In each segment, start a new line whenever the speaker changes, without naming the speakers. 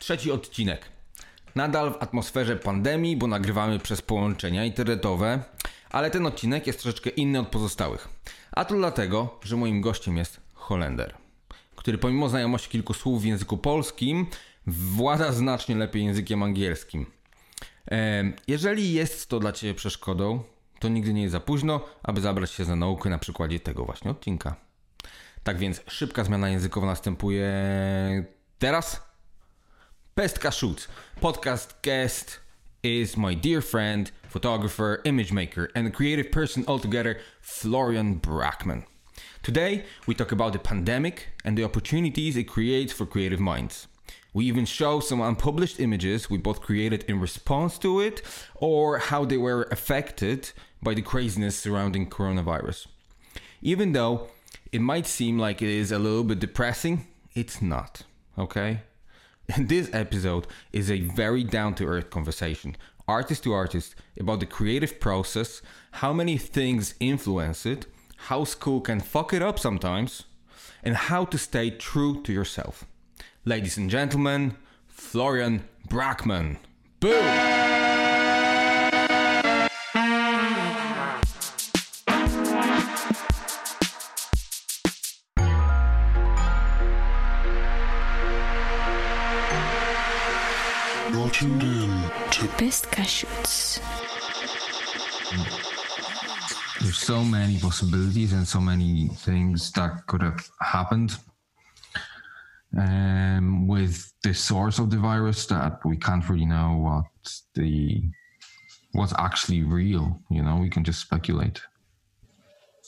Trzeci odcinek. Nadal w atmosferze pandemii, bo nagrywamy przez połączenia internetowe, ale ten odcinek jest troszeczkę inny od pozostałych. A to dlatego, że moim gościem jest Holender, który pomimo znajomości kilku słów w języku polskim, włada znacznie lepiej językiem angielskim. Jeżeli jest to dla Ciebie przeszkodą, to nigdy nie jest za późno, aby zabrać się za naukę na przykładzie tego właśnie odcinka. Tak więc szybka zmiana językowa następuje teraz. Pestka Shoots. Podcast guest is my dear friend, photographer, image maker, and creative person altogether, Florian Braakman. Today, we talk about the pandemic and the opportunities it creates for creative minds. We even show some unpublished images we both created in response to it or how they were affected by the craziness surrounding coronavirus. Even though it might seem like it is a little bit depressing, it's not, okay? This episode is a very down to earth conversation, artist to artist, about the creative process, how many things influence it, how school can fuck it up sometimes, and how to stay true to yourself. Ladies and gentlemen, Florian Braakman. Boom!
Cashews.
There's so many possibilities and so many things that could have happened um, with the source of the virus that we can't really know what the what's actually real. You know, we can just speculate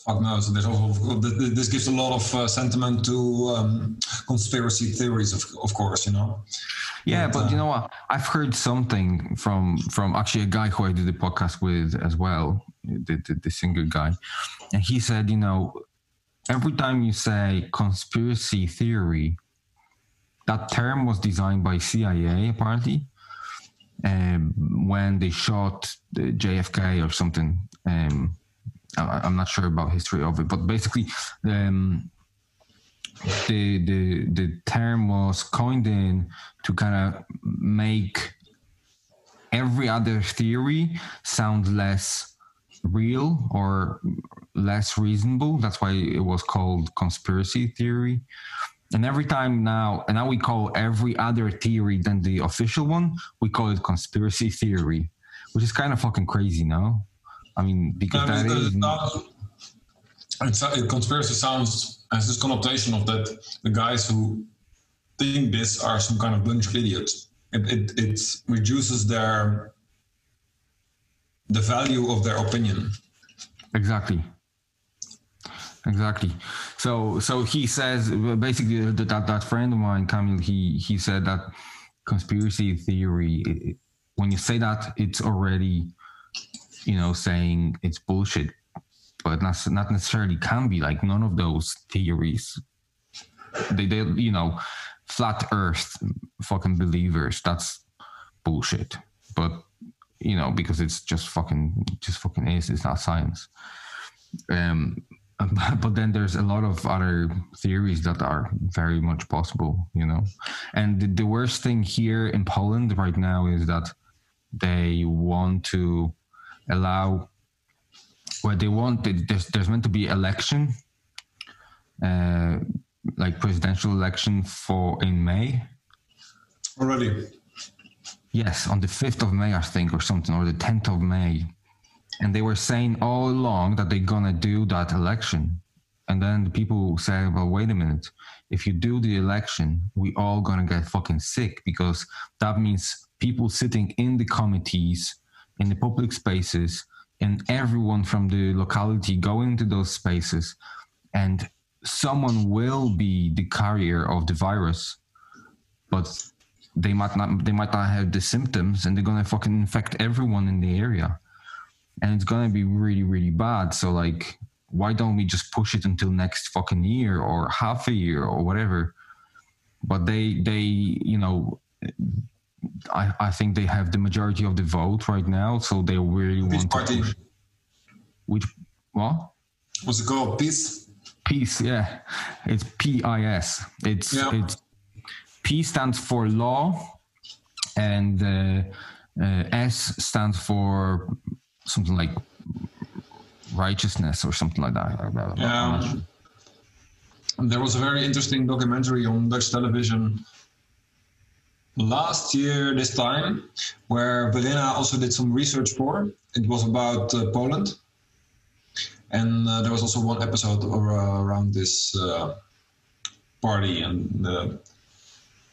fuck knows. There's also, this gives a lot of uh, sentiment to um, conspiracy theories, of, of course, you know.
Yeah, but, but uh, you know what? I've heard something from from actually a guy who I did the podcast with as well, the, the, the singer guy, and he said, you know, every time you say conspiracy theory, that term was designed by CIA apparently. Um, when they shot the JFK or something, um, I, am not sure about history of it, but basically, um, the the the term was coined in to kind of make every other theory sound less real or less reasonable. That's why it was called conspiracy theory. And every time now, and now we call every other theory than the official one, we call it conspiracy theory, which is kind of fucking crazy, no? I mean, because no, that is. Not,
it's, it, conspiracy sounds has this connotation of that the guys who think this are some kind of bunch of idiots. It, it, it reduces their the value of their opinion.
Exactly. Exactly. So so he says basically uh, that that friend of mine, Camille, he he said that conspiracy theory. When you say that, it's already you know, saying it's bullshit, but not not necessarily can be like none of those theories. They, they, you know, flat Earth fucking believers. That's bullshit. But you know, because it's just fucking, just fucking is. It's not science. Um, but then there's a lot of other theories that are very much possible, you know. And the worst thing here in Poland right now is that they want to allow where they want there's, there's meant to be election uh, like presidential election for in may.
Already?
Yes on the 5th of may i think or something or the 10th of may. And they were saying all along that they're gonna do that election. And then the people say well wait a minute. If you do the election we all gonna get fucking sick because that means people sitting in the committees in the public spaces and everyone from the locality go into those spaces and someone will be the carrier of the virus but they might not they might not have the symptoms and they're gonna fucking infect everyone in the area. And it's gonna be really really bad. So like why don't we just push it until next fucking year or half a year or whatever? But they they you know I, I think they have the majority of the vote right now, so they really Which want party? to push. Which what?
What's it called? Peace.
Peace, yeah. It's P I S. It's yeah. it's P stands for law, and uh, uh, S stands for something like righteousness or something like that.
Yeah.
sure.
There was a very interesting documentary on Dutch television last year, this time, where Verena also did some research for. It was about uh, Poland. And uh, there was also one episode ar- around this uh, party and the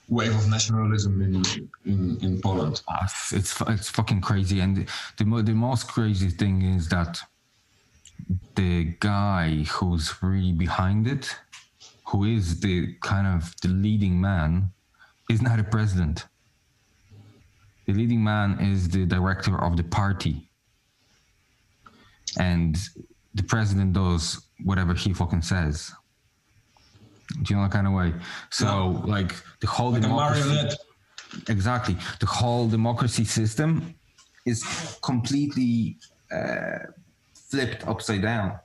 wave of nationalism in, in, in Poland.
Ah, It's, it's it's fucking crazy, and the the most crazy thing is that the guy who's really behind it, who is the kind of the leading man, is not a president. The leading man is the director of the party, and the president does whatever he fucking says. Do you know that kind of way? So, like the whole
Like
democracy- exactly. The whole democracy system is completely uh, flipped upside down.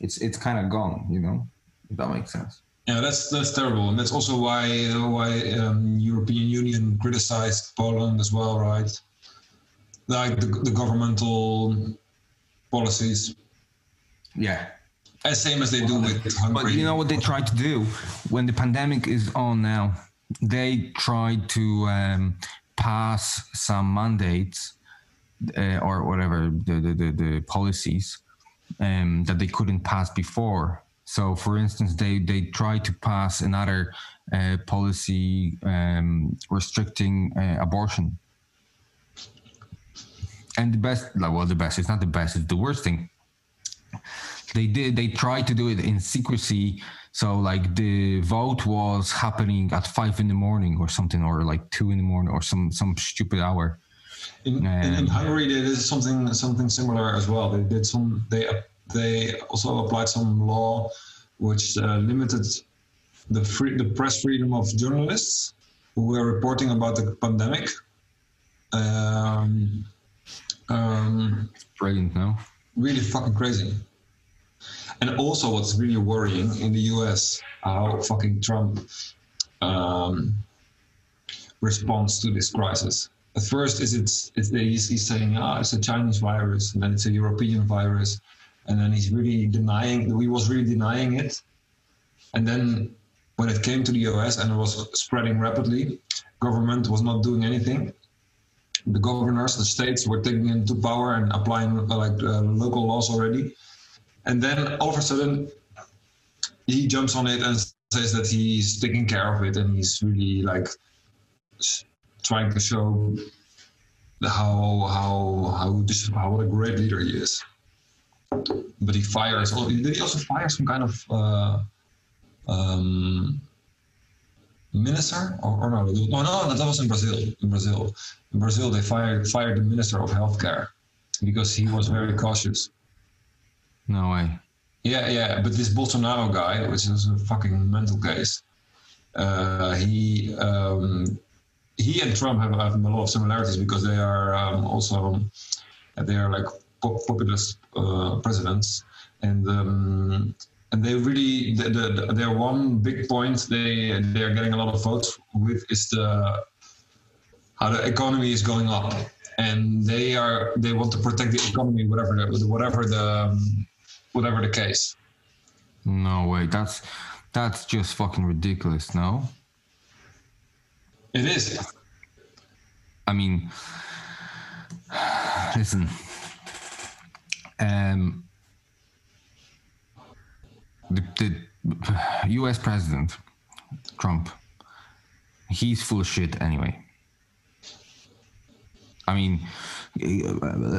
It's it's kind of gone you know? If that makes sense
Yeah, that's that's terrible, and that's also why why um, European Union criticized Poland as well, right? Like the, the governmental policies,
yeah
as same as they do with Hungary.
but you know what they try to do when the pandemic is on now they tried to um, pass some mandates uh, or whatever the, the, the, the policies um, that they couldn't pass before. So, for instance, they they tried to pass another uh, policy um, restricting uh, abortion. And the best, like, well, the best. It's not the best. It's the worst thing. They did. They tried to do it in secrecy. So, like, the vote was happening at five in the morning or something, or like two in the morning, or some some stupid hour.
in, in, in
Um,
Hungary, they did something something similar as well. They did some. They they also applied some law which uh, limited the free the press freedom of journalists who were reporting about the pandemic. Um, um,
Brilliant, no?
really fucking crazy. And also, what's really worrying in the US, how fucking Trump um, responds to this crisis. At first, is it's, it's he's, he's saying, ah, it's a Chinese virus, and then it's a European virus, and then he's really denying. He was really denying it, and then when it came to the US and it was spreading rapidly, government was not doing anything the governors, the states were taking into power and applying uh, like uh, local laws already. And then all of a sudden, he jumps on it and says that he's taking care of it and he's really like trying to show how how how how what a great leader he is. But he fires. Did he also fire some kind of uh, um, minister or, or no? No, no, that was in Brazil. In Brazil, in Brazil, they fired fired the minister of healthcare because he was very cautious.
No way.
Yeah, yeah, but this Bolsonaro guy, which is a fucking mental case, uh, he um, he and Trump have, have a lot of similarities because they are um, also they are like populist uh, presidents, and um, and they really the, the, their one big point they they are getting a lot of votes with is the how the economy is going up, and they are they want to protect the economy whatever the whatever the um, whatever the case.
No way. That's that's just fucking ridiculous, no?
It is.
I mean listen. Um the, the US president Trump he's full of shit anyway. I mean,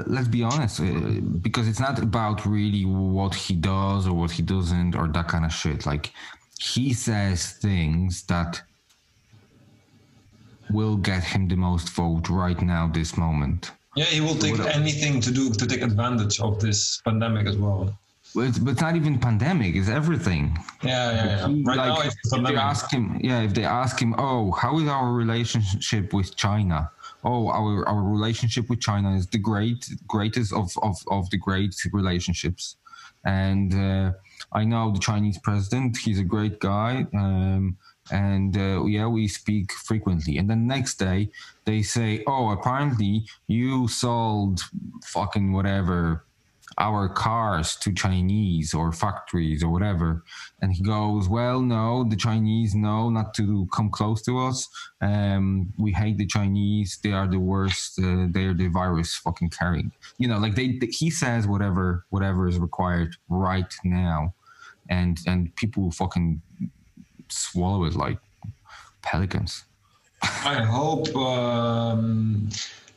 let's be honest, uh, because it's not about really what he does or what he doesn't or that kind of shit. Like, he says things that will get him the most vote right now, this moment.
Yeah, he will take anything to do to take advantage of this pandemic as well.
But it's, but it's not even pandemic; it's everything.
Yeah, yeah, yeah. Right now
like,
it's
if they ask him, yeah, if they ask him, oh, how is our relationship with China? Oh, our our relationship with China is the great greatest of of, of the great relationships, and uh, I know the Chinese president. He's a great guy. Um, and uh, yeah, we speak frequently. And the next day, they say, "Oh, apparently you sold fucking whatever." our cars to Chinese or factories or whatever. And he goes, Well, no, the Chinese know not to come close to us. Um, we hate the Chinese. They are the worst. Uh, they're the virus fucking carrying. You know, like they, they, he says whatever whatever is required right now. And and people fucking swallow it like pelicans.
I hope um,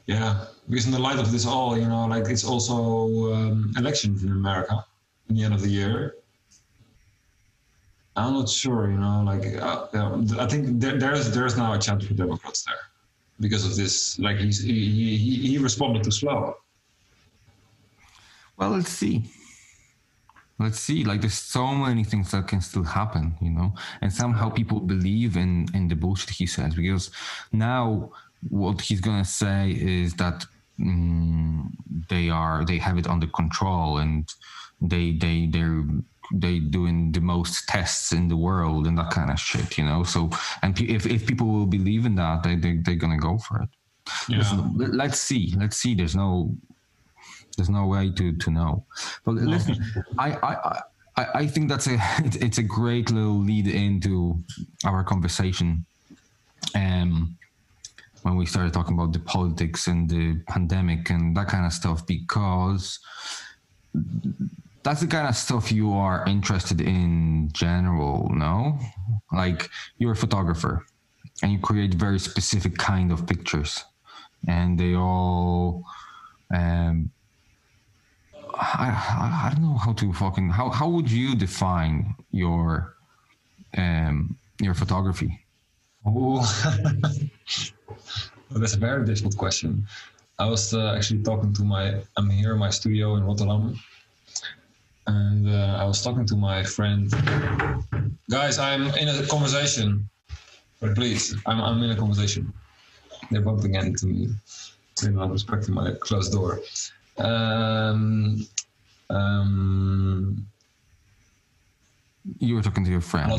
yeah, because in the light of this all, you know, like it's also um, elections in America in the end of the year. I'm not sure, you know, like uh, I think there, there's there's now a chance for Democrats there because of this. Like he's, he he he responded too slow.
Well, let's see. Let's see. Like there's so many things that can still happen, you know, and somehow people believe in in the bullshit he says because now what he's gonna say is that um, they are they have it under control and they they they're they doing the most tests in the world and that kind of shit, you know. So and if if people will believe in that, they they they're gonna go for it. Yeah. Listen, let's see. Let's see. There's no there's no way to to know. But listen, I I. I, I think that's a it's a great little lead into our conversation. Um, when we started talking about the politics and the pandemic and that kind of stuff because that's the kind of stuff you are interested in general no like you're a photographer and you create very specific kind of pictures and they all um I, I, I don't know how to fucking how how would you define your um your photography
Oh, that's a very difficult question. I was uh, actually talking to my, I'm here in my studio in Rotterdam. And uh, I was talking to my friend. Guys, I'm in a conversation. But please, I'm, I'm in a conversation. They're bumping into me. They're not respecting my closed door. Um, um,
you were talking to your friend.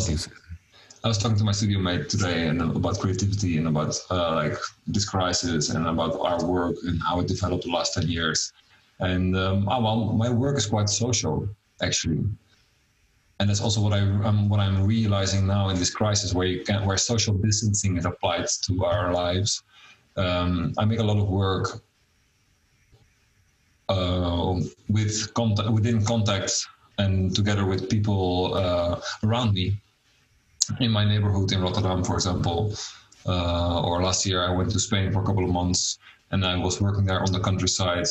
I was talking to my studio mate today and about creativity and about uh, like this crisis and about our work and how it developed the last 10 years. And um, oh, well, my work is quite social actually. And that's also what I um, what I'm realizing now in this crisis, where you can, where social distancing is applied to our lives. Um, I make a lot of work with contact, within contact and together with people uh, around me in my neighborhood in Rotterdam, for example. Uh, or last year, I went to Spain for a couple of months and I was working there on the countryside.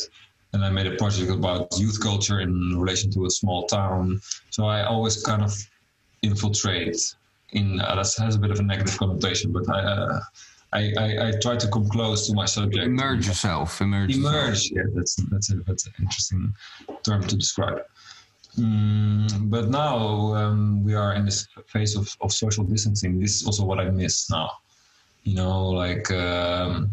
And I made a project about youth culture in relation to a small town. So I always kind of infiltrate in uh, that has a bit of a negative connotation, but I, uh, I, I, I, try to come close to my subject.
Immerse yourself. Immerse.
Immerse. Yeah, that's that's a, that's an interesting term to describe. Mm, but now um, we are in this phase of, of social distancing. This is also what I miss now. You know, like um,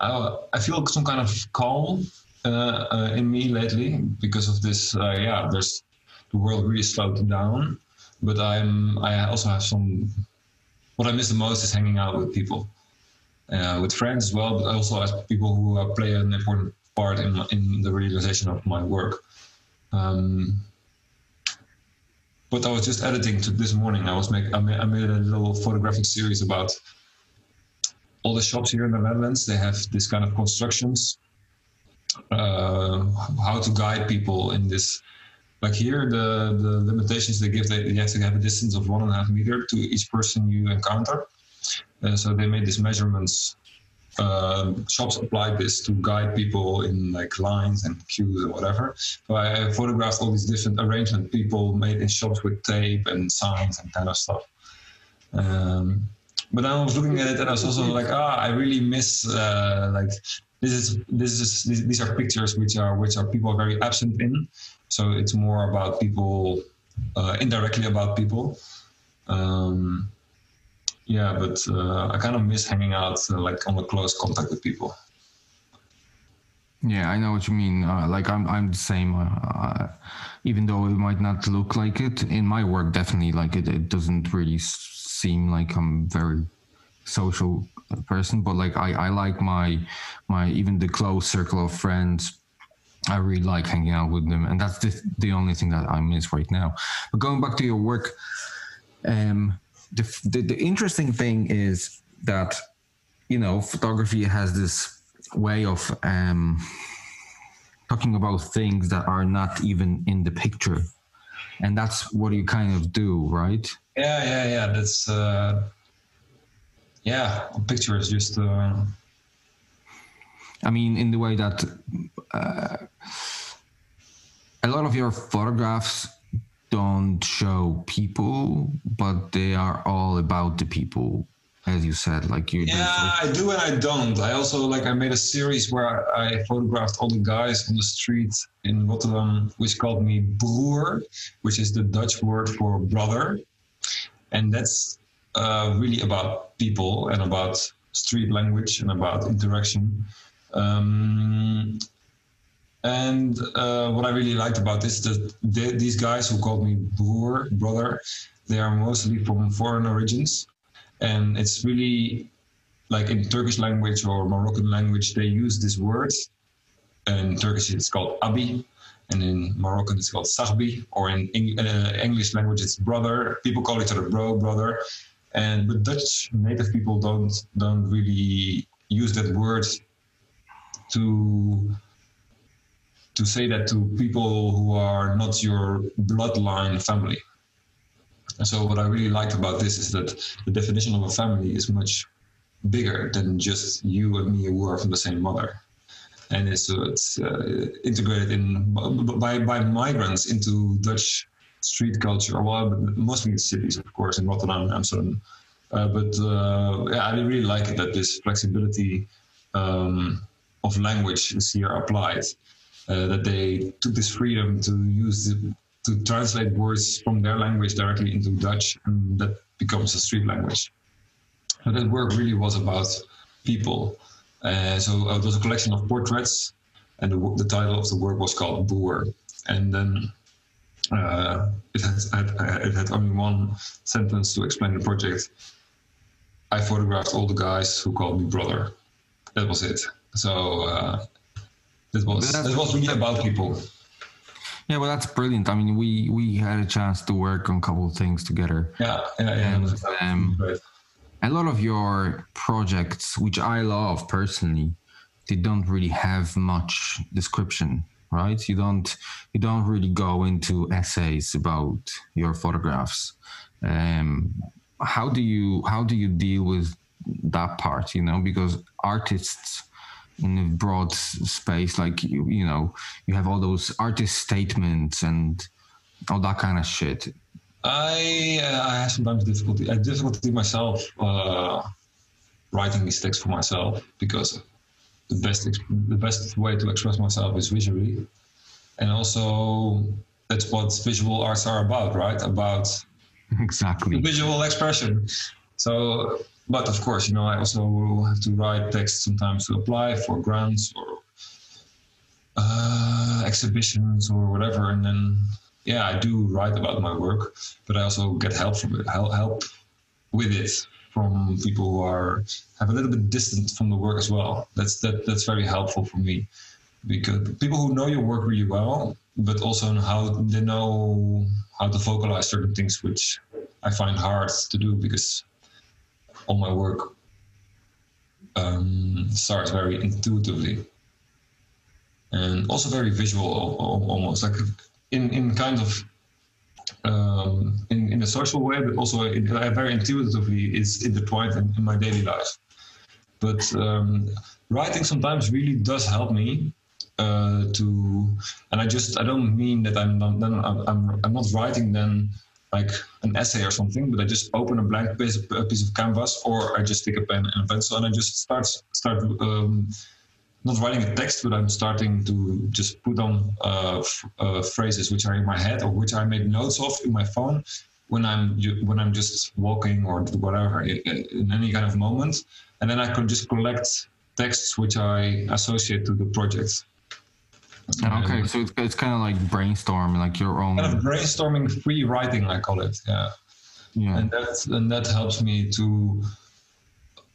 I, I feel some kind of calm uh, uh, in me lately because of this. Uh, yeah, there's the world really slowed down, but I'm I also have some. What I miss the most is hanging out with people, uh, with friends as well, but also as people who uh, play an important part in in the realization of my work. Um, but I was just editing to this morning. I was make I made, I made a little photographic series about all the shops here in the Netherlands. They have this kind of constructions, uh, how to guide people in this. Like here, the the limitations they give, they, you have to have a distance of one and a half meter to each person you encounter. Uh, so they made these measurements uh, shops applied this to guide people in like lines and queues or whatever. So I photographed all these different arrangements people made in shops with tape and signs and kind of stuff. Um, but I was looking at it and I was also like, ah, I really miss uh, like this is this is these are pictures which are which are people are very absent in. So it's more about people uh, indirectly about people. Um, yeah, but uh, I kind of miss hanging out uh, like on a close contact with people.
Yeah, I know what you mean. Uh, like I'm, I'm the same. Uh, uh, even though it might not look like it in my work, definitely like it, it doesn't really seem like I'm very social person, but like I, I like my my even the close circle of friends. I really like hanging out with them, and that's the the only thing that I miss right now. But going back to your work, um, the the, the interesting thing is that you know photography has this way of um talking about things that are not even in the picture and that's what you kind of do right
Yeah, yeah, yeah. That's uh, yeah. A picture is just uh,
i mean in the way that uh, a lot of your photographs don't show people but they are all about the people as you said like you
yeah. I do and I don't. I also like I made a series where I photographed all the guys on the street in Rotterdam, which called me broer, which is the Dutch word for brother, and that's uh, really about people and about street language and about interaction. Um, and uh, what I really liked about this is that the, these guys who called me broer, brother, they are mostly from foreign origins. And it's really like in Turkish language or Moroccan language, they use this word. In Turkish, it's called abi. And in Moroccan, it's called sahbi. Or in uh, English language, it's brother. People call each other bro, brother. And but Dutch native people don't don't really use that word to to say that to people who are not your bloodline family. And so, what I really liked about this is that the definition of a family is much bigger than just you and me who are from the same mother. And it's, uh, it's uh, integrated in by, by migrants into Dutch street culture, well, mostly in cities, of course, in Rotterdam and Amsterdam. Uh, but uh, yeah, I really like it that this flexibility um, of language is here applied. Uh, that they took this freedom to use the, to translate words from their language directly into Dutch, and that becomes a street language. So that work really was about people. Uh, so uh, it was a collection of portraits, and the, the title of the work was called Broer. And then uh, it, had, had, it had only one sentence to explain the project. I photographed all the guys who called me brother. That was it. So uh, that was
That's-
was really about people.
yeah well that's brilliant i mean we we had a chance to work on a couple of things together
Yeah, yeah, yeah.
And,
That
um,
great.
a lot of your projects, which I love personally, they don't really have much description, right? You don't you don't really go into essays about your photographs. Um, how do you how do you deal with that part? You know, because artists in a broad space, like you, you know, you have all those artist statements and all that kind of shit.
I uh, I have sometimes difficulty. I have difficulty myself uh, writing these texts for myself because the best the best way to express myself is visually, and also that's what visual arts are about, right? About
Exactly.
visual expression. So, but of course, you know, I also have to write text sometimes to apply for grants or uh, exhibitions or whatever, and then yeah, I do write about my work, but I also get help from it, help, help with it from people who are have a little bit distant from the work as well. That's that that's very helpful for me because people who know your work really well, but also how they know how to vocalize certain things, which I find hard to do because all my work um, starts very intuitively. And also very visual al- al- almost like in, in kind of um, in, in a social way but also in, uh, very intuitively is intertwined in, in my daily life. But um, writing sometimes really does help me uh, to and i just i don't mean that i'm not then I'm, I'm, I'm not writing then like an essay or something but i just open a blank piece, a piece of canvas or i just take a pen and a pencil and i just start start um, not writing a text, but I'm starting to just put on uh, f- uh, phrases which are in my head or which I make notes of in my phone when I'm when I'm just walking or whatever in any kind of moment, and then I can just collect texts which I associate to the project.
Okay, so it's, it's kind of like brainstorming, like your own.
Kind of brainstorming free writing, I call it. Yeah.
Yeah.
and that and that helps me to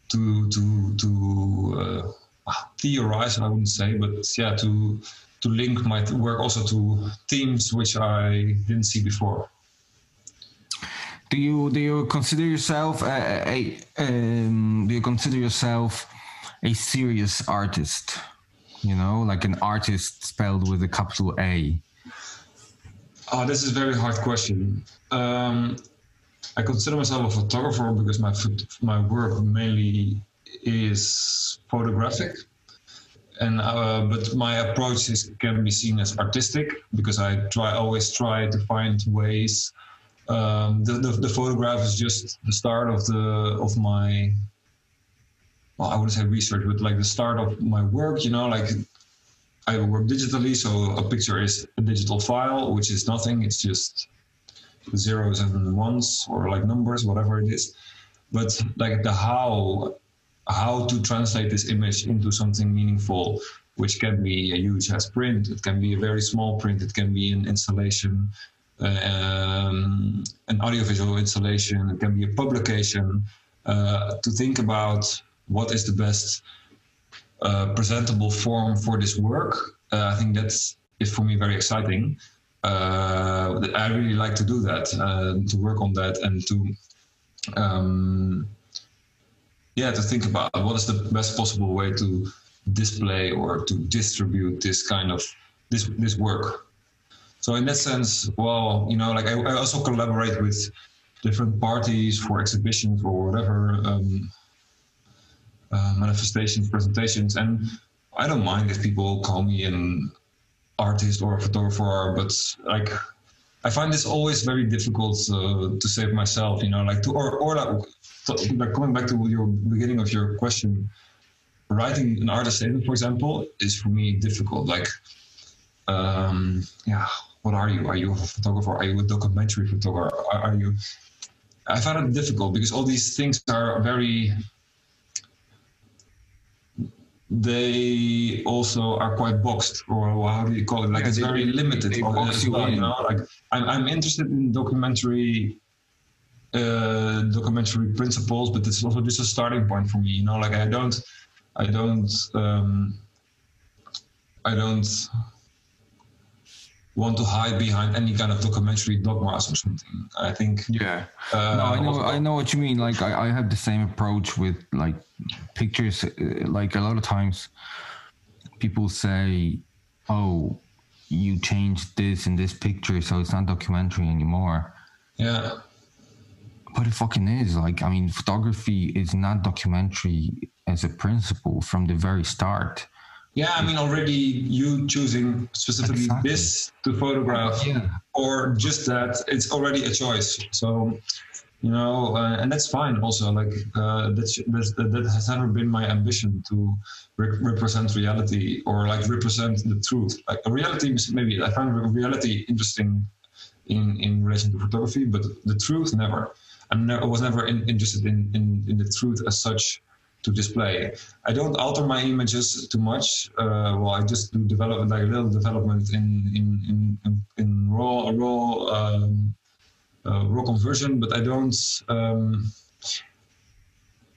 to to to uh, theorize. I wouldn't say, but yeah, to to link my work also to themes which I didn't see before.
Do you do you consider yourself a, a um, do you consider yourself a serious artist? You know, like an artist spelled with a capital A.
Oh, this is a very hard question. Um, I consider myself a photographer because my my work mainly is photographic, and uh, but my approach is can be seen as artistic because I try always try to find ways. Um, the, the the photograph is just the start of the of my. Well, I wouldn't say research, but like the start of my work. You know, like I work digitally, so a picture is a digital file, which is nothing. It's just zeros and ones or like numbers, whatever it is. But like the how, how to translate this image into something meaningful, which can be a huge as print, it can be a very small print, it can be an installation, um, an audiovisual installation, it can be a publication. Uh, to think about what is the best uh, presentable form for this work. Uh, I think that's is for me very exciting. Uh, I really like to do that, uh, to work on that, and to um, yeah, to think about what is the best possible way to display or to distribute this kind of this this work. So in that sense, well, you know, like I, I also collaborate with different parties for exhibitions or whatever. Um, uh, manifestations, presentations, and I don't mind if people call me an artist or a photographer, but like I find this always very difficult uh, to save myself, you know, like to or or like, like coming back to your beginning of your question, writing an artist statement, for example, is for me difficult. Like, um, yeah, what are you? Are you a photographer? Are you a documentary photographer? Are, are you? I find it difficult because all these things are very they also are quite boxed, or how do you call it? Like
Yeah,
it's
they-
very limited.
they box you in.
you know, like I'm, I'm interested in documentary, uh, documentary principles, but it's also just a starting point for me. You know, like I don't, I don't, um, I don't want to hide behind any kind of documentary dogmas or something. I think.
Yeah.
Uh,
no, I know.
also-
I know what you mean. Like, I, I have the same approach with like pictures. uh, Like a lot of times, people say, "Oh, you changed this in this picture, so it's not documentary anymore."
Yeah.
But it fucking is. Like, I mean, photography is not documentary as a principle from the very start.
Yeah, I mean, already you choosing specifically
Exactly.
this to photograph
Yeah.
or just that, it's already a choice. So, you know, uh, and that's fine also. Like, uh, that's, that's, that has never been my ambition to re- represent reality or like represent the truth. Like, reality is maybe, I find reality interesting in, in relation to photography, but the truth never. I'm ne- I was never in, interested in, in, in the truth as such to display. I don't alter my images too much. Uh, well, I just do develop like a little development in in in, in, raw raw um, uh, raw conversion, but I don't. Um,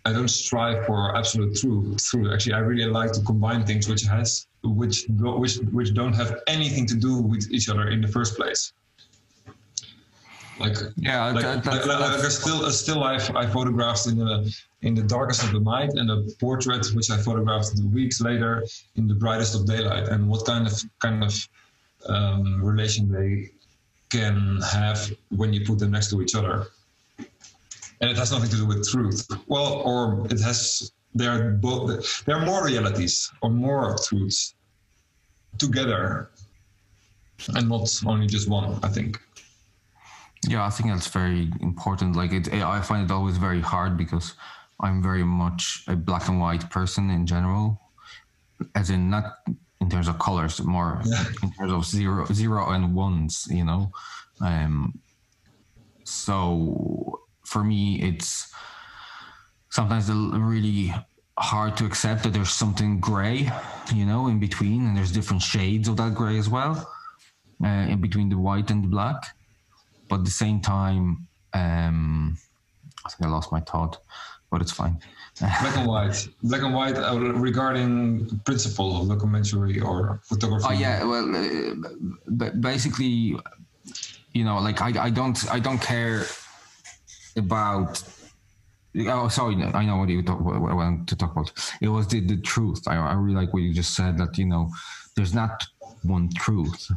I don't strive for absolute truth. Truth. Actually, I really like to combine things which has which which which don't have anything to do with each other in the first place. Like
Yeah,
like,
that-
like, like a still a still life I photographed in the in the darkest of the night, and a portrait which I photographed weeks later in the brightest of daylight, and what kind of kind of um, relation they can have when you put them next to each other, and it has nothing to do with truth. Well, or it has. There are both. There are more realities or more truths together, and not only just one. I think.
Yeah, I think that's very important. Like it, I find it always very hard because I'm very much a black and white person in general, as in not in terms of colors, more
Yeah.
in terms of zero, zero and ones. You know, um. So for me, it's sometimes really hard to accept that there's something gray, you know, in between, and there's different shades of that gray as well, uh, in between the white and the black but at the same time um, I think I lost my thought, but it's fine.
Black and white, black and white uh, regarding principle of documentary or photography.
Oh yeah, well, uh, b- basically, you know, like I, I don't I don't care about. Oh, sorry, I know what you talk what I want to talk about. It was the the truth. I, I really like what you just said that you know, there's not one truth.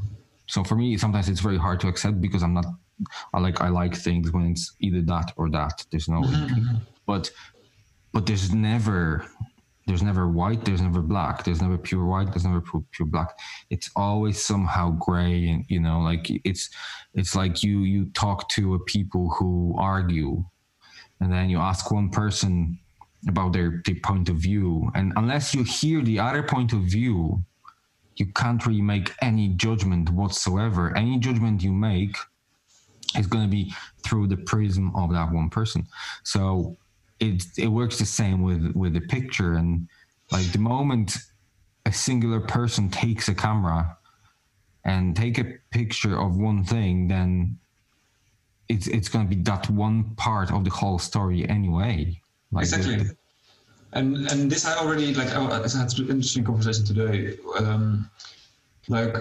So for me, sometimes it's very hard to accept because I'm not. I like I like things when it's either that or that. There's no, mm-hmm, mm-hmm. but but there's never there's never white there's never black. There's never pure white there's never pure, pure black. It's always somehow gray and you know like it's it's like you you talk to a people who argue and then you ask one person about their, their point of view. And unless you hear the other point of view you can't really make any judgment whatsoever. Any judgment you make is going to be through the prism of that one person. So it it works the same with with a picture. And like the moment a singular person takes a camera and take a picture of one thing then it's it's going to be that one part of the whole story anyway.
Like exactly. the, and and this i already like i had an interesting conversation today. Um like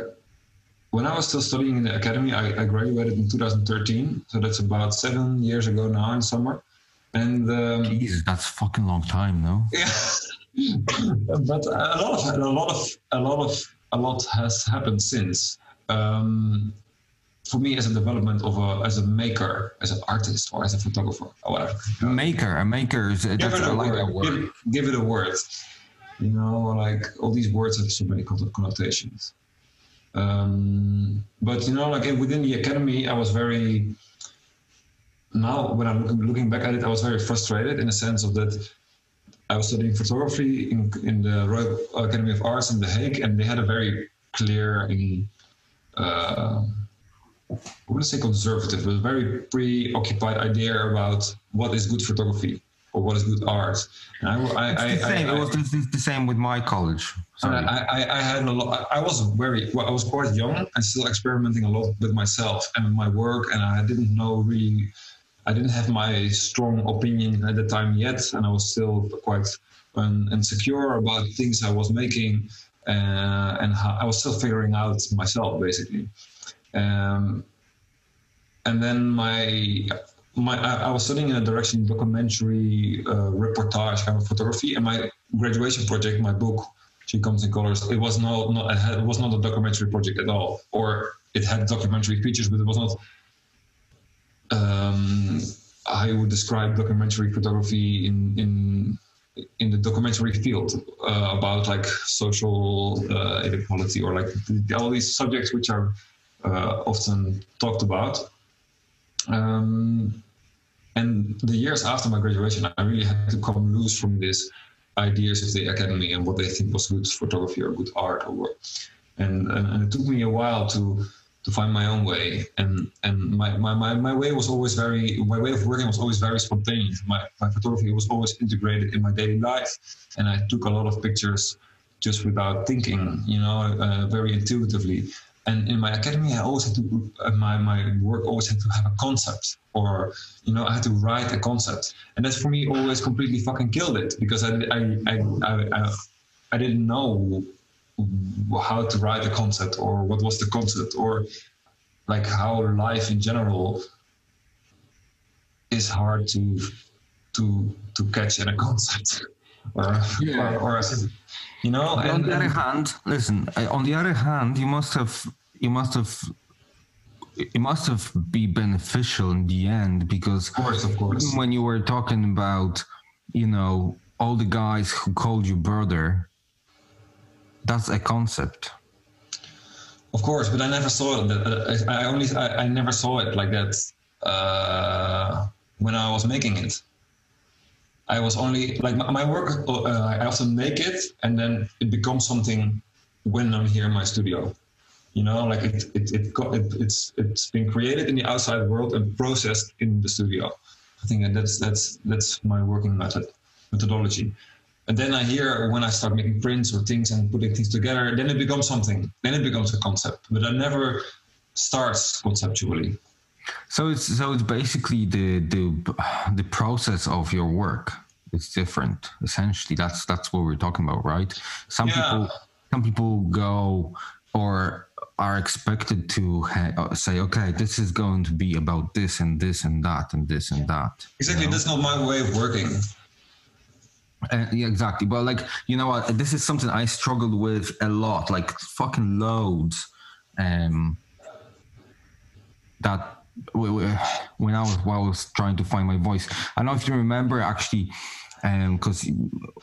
when i was still studying in the academy I, I graduated in 2013 so that's about seven years ago now in summer and um,
Jesus, that's fucking long time, no?
Yeah, but a lot of a lot of a lot of a lot has happened since. Um, for me, as a development of a as a maker, as an artist, or as a photographer, or whatever.
Maker, a maker is give
it a like word. word. Give, give, it a word. You know, like all these words have so many connotations. Um, but you know, like within the academy, I was very now when I'm looking, looking back at it, I was very frustrated in the sense of that I was studying photography in, in the Royal Academy of Arts in The Hague, and they had a very clear uh, I wouldn't say conservative, but very preoccupied idea about what is good photography or what is good art.
And I, I, it's the I, it was the, the, same with my college.
Sorry. I, I, had a lot. I was very. Well, I was quite young and still experimenting a lot with myself and my work, and I didn't know really I didn't have my strong opinion at the time yet, and I was still quite un- insecure about things I was making, uh, and how, I was still figuring out myself basically. Um, and then my my I, I, was studying in a direction documentary, uh, reportage kind of photography, and my graduation project, my book, She Comes in Colors, it was not, not it, was not a documentary project at all, or it had documentary features, but it was not um, I would describe documentary photography in in in the documentary field uh, about like social uh, inequality or like all these subjects which are uh, often talked about. Um, and the years after my graduation, I really had to come loose from these ideas of the academy and what they think was good. Photography or good art or work. And, and, and it took me a while to to find my own way. And and my, my, my, my way was always very my way of working was always very spontaneous. My, my photography was always integrated in my daily life. And i took a lot of pictures just without thinking you know uh, very intuitively and in my academy i always had to uh, my, my work always had to have a concept or you know i had to write a concept. And that's for me always completely fucking killed it because i i i, I, I, I didn't know how to write a concept or what was the concept or like how life in general is hard to to to catch in a concept or yeah. or, or you know
and, on the other hand listen on the other hand you must have you must have it must have been beneficial in the end because
of course of course.
when you were talking about you know all the guys who called you brother that's a concept.
Of course but i never saw it i only i, I never saw it like that uh, when i was making it i was only like my, my work uh, i often make it and then it becomes something when i'm here in my studio you know like it, it, it, it it's it's been created in the outside world and processed in the studio i think that that's that's that's my working method methodology and then I hear when I start making prints or things and putting things together, then it becomes something. Then it becomes a concept. But it never starts conceptually.
So it's so it's basically the the the process of your work. It's different. Essentially, that's that's what we're talking about, right? Some
Yeah.
people some people go or are expected to ha- uh, say, okay, this is going to be about this and this and that and this and that.
Exactly. That's not my way of working.
Uh, yeah, exactly. But like, you know what? This is something I struggled with a lot, like fucking loads. Um, that when I was while I was trying to find my voice, I don't know if you remember actually, um, because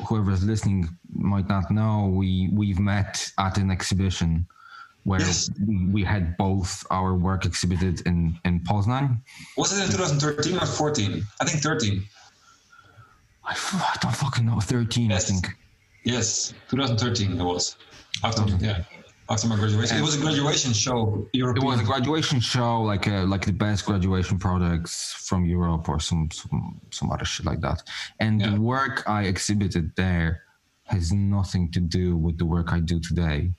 whoever's listening might not know, we we've met at an exhibition where
Yes.
we, we had both our work exhibited in in Poznan.
Was it in 2013 or 14? I think 13.
I, f- I don't fucking know, thirteen,
Yes.
I think.
Yes, 2013 it was. After yeah, after my graduation, it was a graduation show.
It was a graduation show, like a, like the best graduation products from Europe or some some, some other shit like that. And
Yeah.
the work I exhibited there has nothing to do with the work I do today.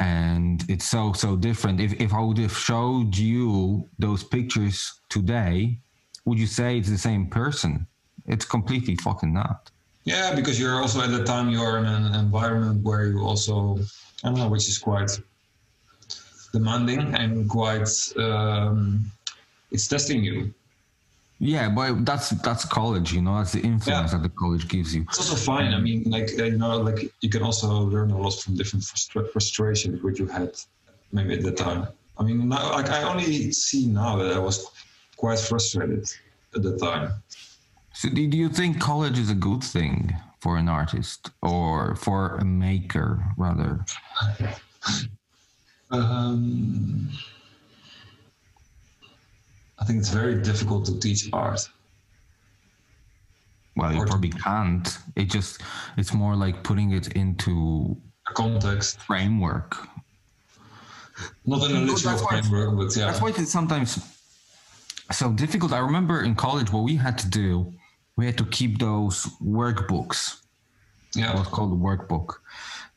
And it's so so different. If if I would have showed you those pictures today, would you say it's the same person? It's completely fucking not.
Yeah, because you're also at the time you're in an environment where you also I which is quite demanding and quite um, it's testing you.
Yeah, but that's that's college, you know. That's the influence
Yeah.
that the college gives you.
It's also fine. I mean, like uh, you know, like you can also learn a lot from different frustra- frustrations which you had maybe at the time. I mean, now, like I only see now that I was quite frustrated at the time.
So, do you think college is a good thing for an artist or for a maker, rather?
Um, I think it's very difficult to teach art.
Well, you
Or
probably can't. It just it's more like putting it into a
Context,
framework.
not in a literal framework, but yeah.
That's why it's sometimes so difficult. I remember in college what we had to do. We had to keep those workbooks.
yeah.
what's called a workbook.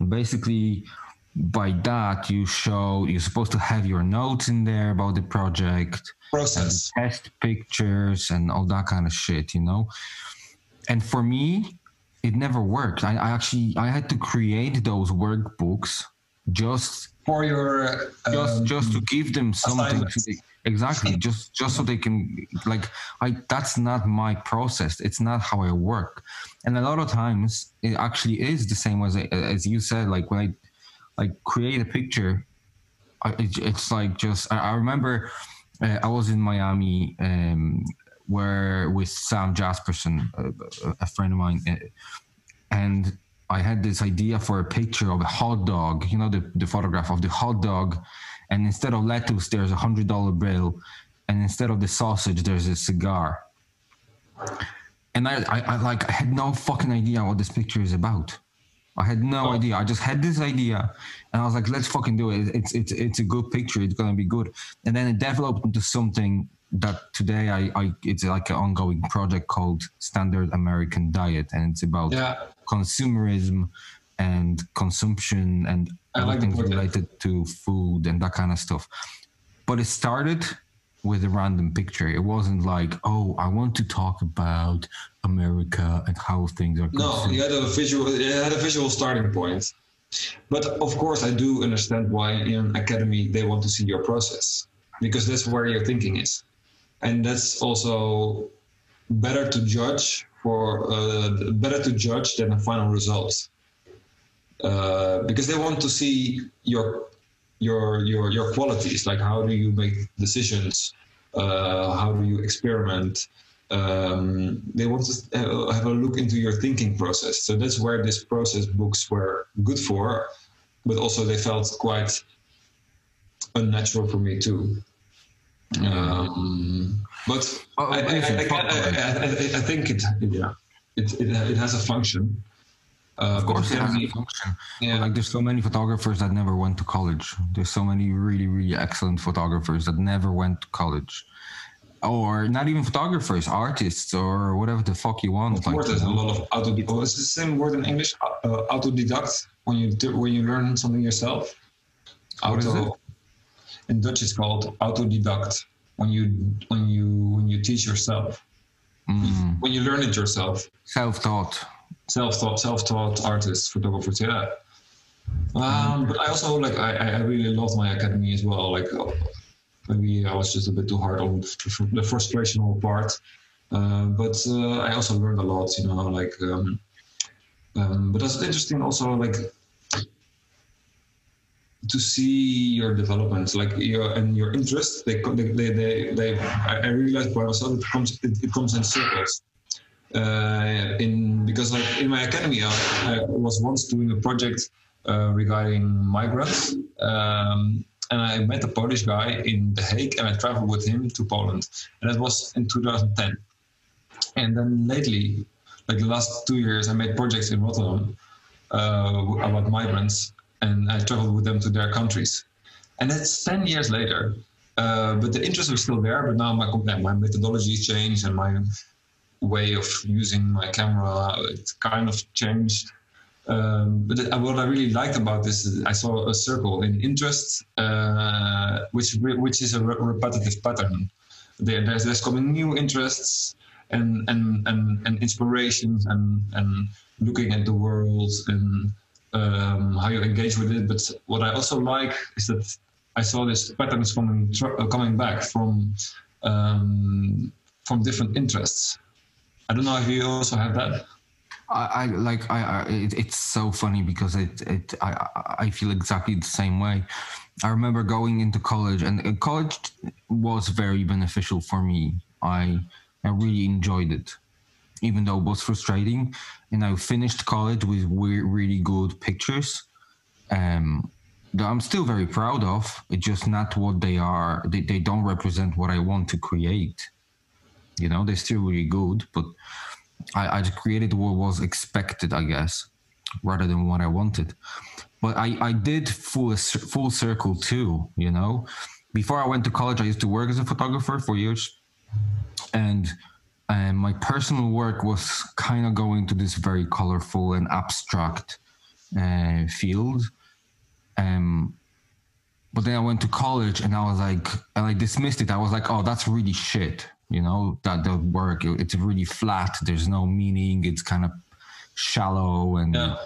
Basically, by that you show you're supposed to have your notes in there about the project,
Process.
test pictures, and all that kind of shit, you know. And for me, it never worked. I, I actually I had to create those workbooks just
For your
just
um,
just to give them something to
assignments.
Exactly. Just just so they can like i that's not my process. It's not how i work. And a lot of times it actually is the same as as you said like when i like create a picture I, it, it's like just i, I remember uh, i was in miami um where with sam jasperson a, a- friend of mine uh, and I had this idea for a picture of a hot dog, you know, the, the photograph of the hot dog. And instead of lettuce, there's a hundred dollar bill. And instead of the sausage, there's a cigar. And I, I, I like, I had no fucking idea what this picture is about. I had no
Oh.
idea. I just had this idea, and I was like, "Let's fucking do it. It's it's it's a good picture. It's gonna be good." And then it developed into something that today I, I it's like an ongoing project called Standard American Diet, and it's about
Yeah.
consumerism and consumption and
I like
everything related to food and that kind of stuff. But it started with a random picture. It wasn't like, oh, I want to talk about America and how things are.
No,
consumed."
you had a visual. You had a visual starting point. But of course, I do understand why in academy they want to see your process because that's where your thinking is, and that's also better to judge for uh, better to judge than a final result uh, because they want to see your your your your qualities like how do you make decisions uh, how do you experiment? Um, they want to have a look into your thinking process. So that's where this process books were good for but also they felt quite unnatural for me too. Um, but
Oh,
I, I, I, I think it yeah it, it, it has a function uh,
Of course, it has a function.
Yeah.
Like, there's so many photographers that never went to college. There's so many really, really excellent photographers that never went to college, or not even photographers, artists, or whatever the fuck you want.
Of course, there's a lot of auto. Oh, it's the same word in English. Uh, autodidact. When you do, when you learn something yourself. Auto. In Dutch, it's called autodidact. when you when you when you teach yourself,
Mm.
when you learn it yourself.
Self-taught.
Self-taught self-taught artists photographers yeah. Um, but i also like I, I really love my academy as well. Like uh, maybe i was just a bit too hard on the frustrational part. Uh, but uh, i also learned a lot you know like um, um, but that's interesting also like to see your development like your and your interest they they they, they, they I, I realized by myself it comes it, it comes in circles uh, in because like in my academy I, I was once doing a project uh, regarding migrants um, and I met a Polish guy in The Hague and I traveled with him to Poland and that was in 2010 and then lately like the last two years I made projects in Rotterdam uh, about migrants and I traveled with them to their countries. And that's 10 years later uh, but the interest was still there but now my my methodology changed and my way of using my camera it kind of changed um, but what I really liked about this is I saw a circle in interest, uh, which which is a re- repetitive pattern. There, there's there's coming new interests and and and, and inspirations and and looking at the world and um, how you engage with it. But what I also like is that I saw this patterns coming coming back from um, from different interests. I don't know if you also have that.
I, I like I, I it, it's so funny because it it I I- feel exactly the same way. I remember going into college and uh, college was very beneficial for me. I I really enjoyed it, even though it was frustrating. And I finished college with we- really good pictures. Um, that I'm still very proud of. It's just not what they are. They, they don't represent what I want to create. You know, they're still really good, but I, I created what was expected, I guess, rather than what I wanted. But I, I did full full circle too, you know. Before I went to college, I used to work as a photographer for years, and and my personal work was kind of going to this very colorful and abstract uh, field. Um, but then I went to college and I was like, and I dismissed it. I was like, oh, that's really shit. You know, that the work, it's really flat. There's no meaning. It's kind of shallow and
Yeah.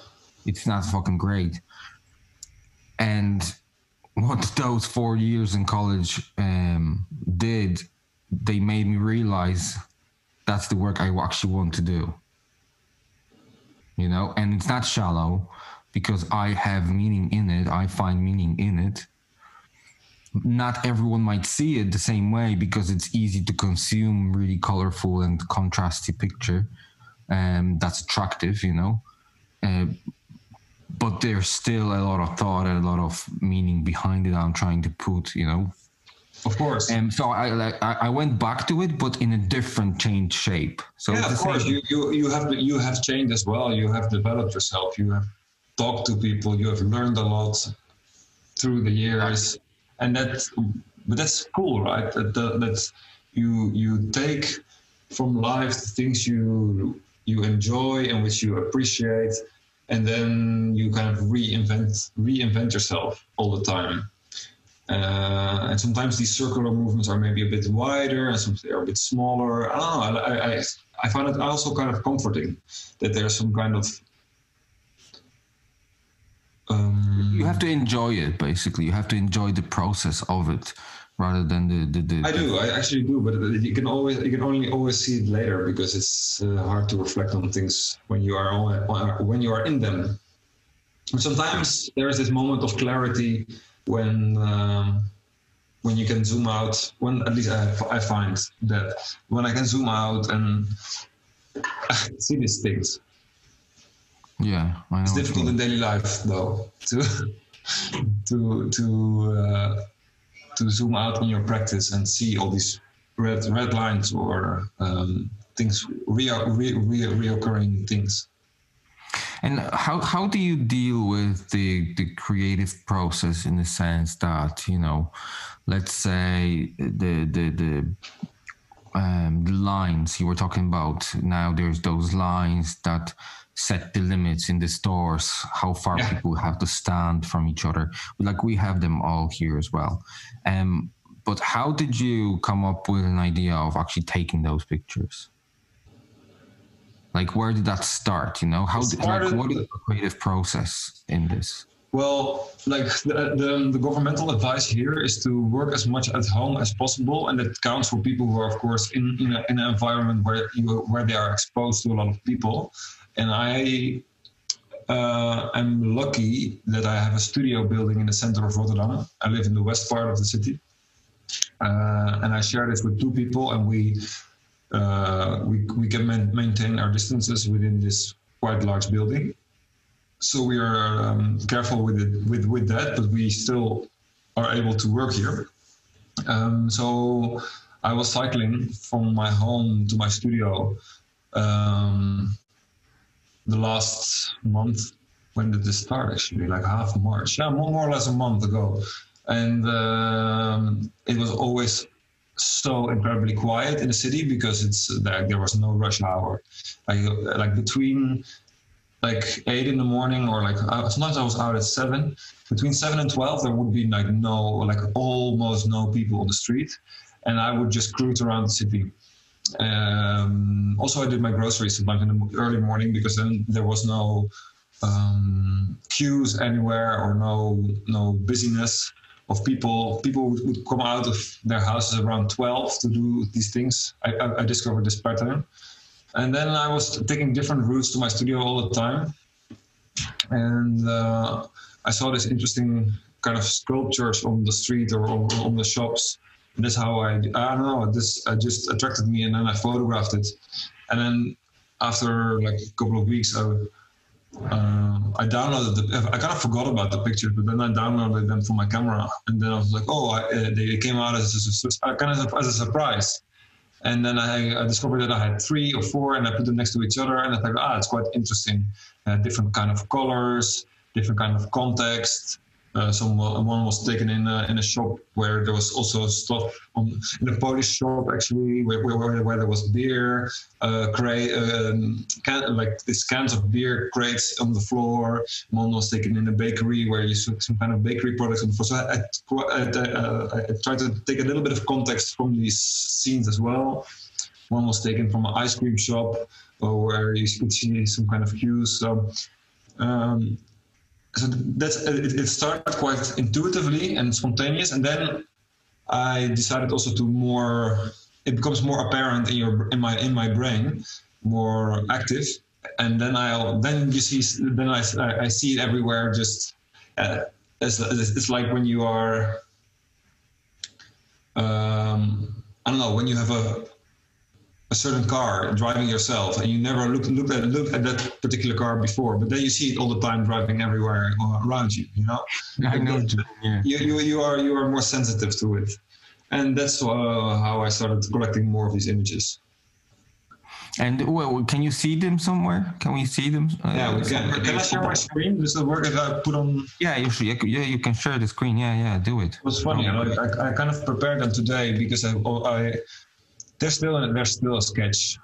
it's not fucking great. And what those four years in college um, did, they made me realize that's the work I actually want to do. You know, and it's not shallow because I have meaning in it. I find meaning in it. Not everyone might see it the same way because it's easy to consume really colorful and contrasty picture. Um, that's attractive, you know. Uh, but there's still a lot of thought and a lot of meaning behind it. I'm trying to put, you know.
Of course.
And so I like I, I went back to it, but in a different changed shape. So
yeah, of course.
same-
You, you you have you have changed as well. You have developed yourself. You have talked to people. You have learned a lot through the years, and that's but that's cool, right? That that that's you you take from life the things you you enjoy and which you appreciate, and then you kind of reinvent reinvent yourself all the time. Uh, and sometimes these circular movements are maybe a bit wider, and sometimes they're a bit smaller. I don't know. I, I, I find it also kind of comforting that there's some kind of. Um,
you have to enjoy it basically. You have to enjoy the process of it rather than the the, the
I do. I actually do, but you can always you can only always see it later because it's uh, hard to reflect on things when you are on, when you are in them. And sometimes there is this moment of clarity when um, when you can zoom out. When at least I, I find that when I can zoom out and see these things.
Yeah.
It's difficult in daily life though to to to uh, to zoom out on your practice and see all these red red lines or um, things re, re, re, reoccurring things.
And how how do you deal with the the creative process in the sense that you know, let's say the the the um, the lines you were talking about. Now there's those lines that set the limits in the stores, how far
Yeah.
people have to stand from each other. Like we have them all here as well. Um, but how did you come up with an idea of actually taking those pictures? Like, where did that start? You know, how did, like, what is the creative process in this?
Well, like the, the, the governmental advice here is to work as much at home as possible, and that counts for people who are, of course, in in, a, in an environment where you where they are exposed to a lot of people. And I uh, am lucky that I have a studio building in the center of Rotterdam. I live in the west part of the city, uh, and I share this with two people, and we uh, we we can man- maintain our distances within this quite large building so we are um, careful with it with with that, but we still are able to work here. Um, so I was cycling from my home to my studio um, the last month. When did this start? Actually, like half March. Yeah, more, or less a month ago, and um, it was always so incredibly quiet in the city because it's like there was no rush hour, like like between like eight in the morning or like uh, sometimes I was out at seven. Between seven and twelve, there would be like no, like almost no people on the street, and I would just cruise around the city. Um, also, I did my groceries sometimes in the early morning because then there was no um, queues anywhere or no no busyness of people. People would, come out of their houses around twelve to do these things. I, I, I discovered this pattern and then I was taking different routes to my studio all the time, and uh, I saw this interesting kind of sculptures on the street or on, on the shops. That's how I I don't know this uh, just attracted me, and then I photographed it, and then after like a couple of weeks, I. Uh, I downloaded the. I kind of forgot about the pictures, but then I downloaded them from my camera, and then I was like, "Oh, I, uh, they came out as a, a, kind of as a surprise." And then I, I discovered that I had three or four, and I put them next to each other, and I thought, ah, it's quite interesting. Uh, different kind of colors, different kind of context. Uh, some one was taken in a, in a shop where there was also stuff on in a Polish shop actually where, where, where there was beer uh, crate um, can, like these cans of beer crates on the floor. One was taken in a bakery where you saw some kind of bakery products on the floor. So I, I, I, uh, I tried to take a little bit of context from these scenes as well. One was taken from an ice cream shop uh, where you could see some kind of cues. So um, so that's it, it started quite intuitively and spontaneous and then i decided also to more it becomes more apparent in your in my in my brain more active and then i'll then you see then i, I see it everywhere just uh, it's, it's like when you are um, i don't know when you have a a certain car driving yourself and you never look look at look at that particular car before but then you see it all the time driving everywhere around you you know
I know. Yeah.
you, you you are you are more sensitive to it and that's uh, how i started collecting more of these images
And well, can you see them somewhere? Can we see them? Uh,
yeah we can, can i share my screen does it work if i put on
Yeah, you should. Yeah, you can share the screen. Yeah, yeah, do it.
it was funny you know, I, I kind of prepared them today because i, I they're still they're still a sketch.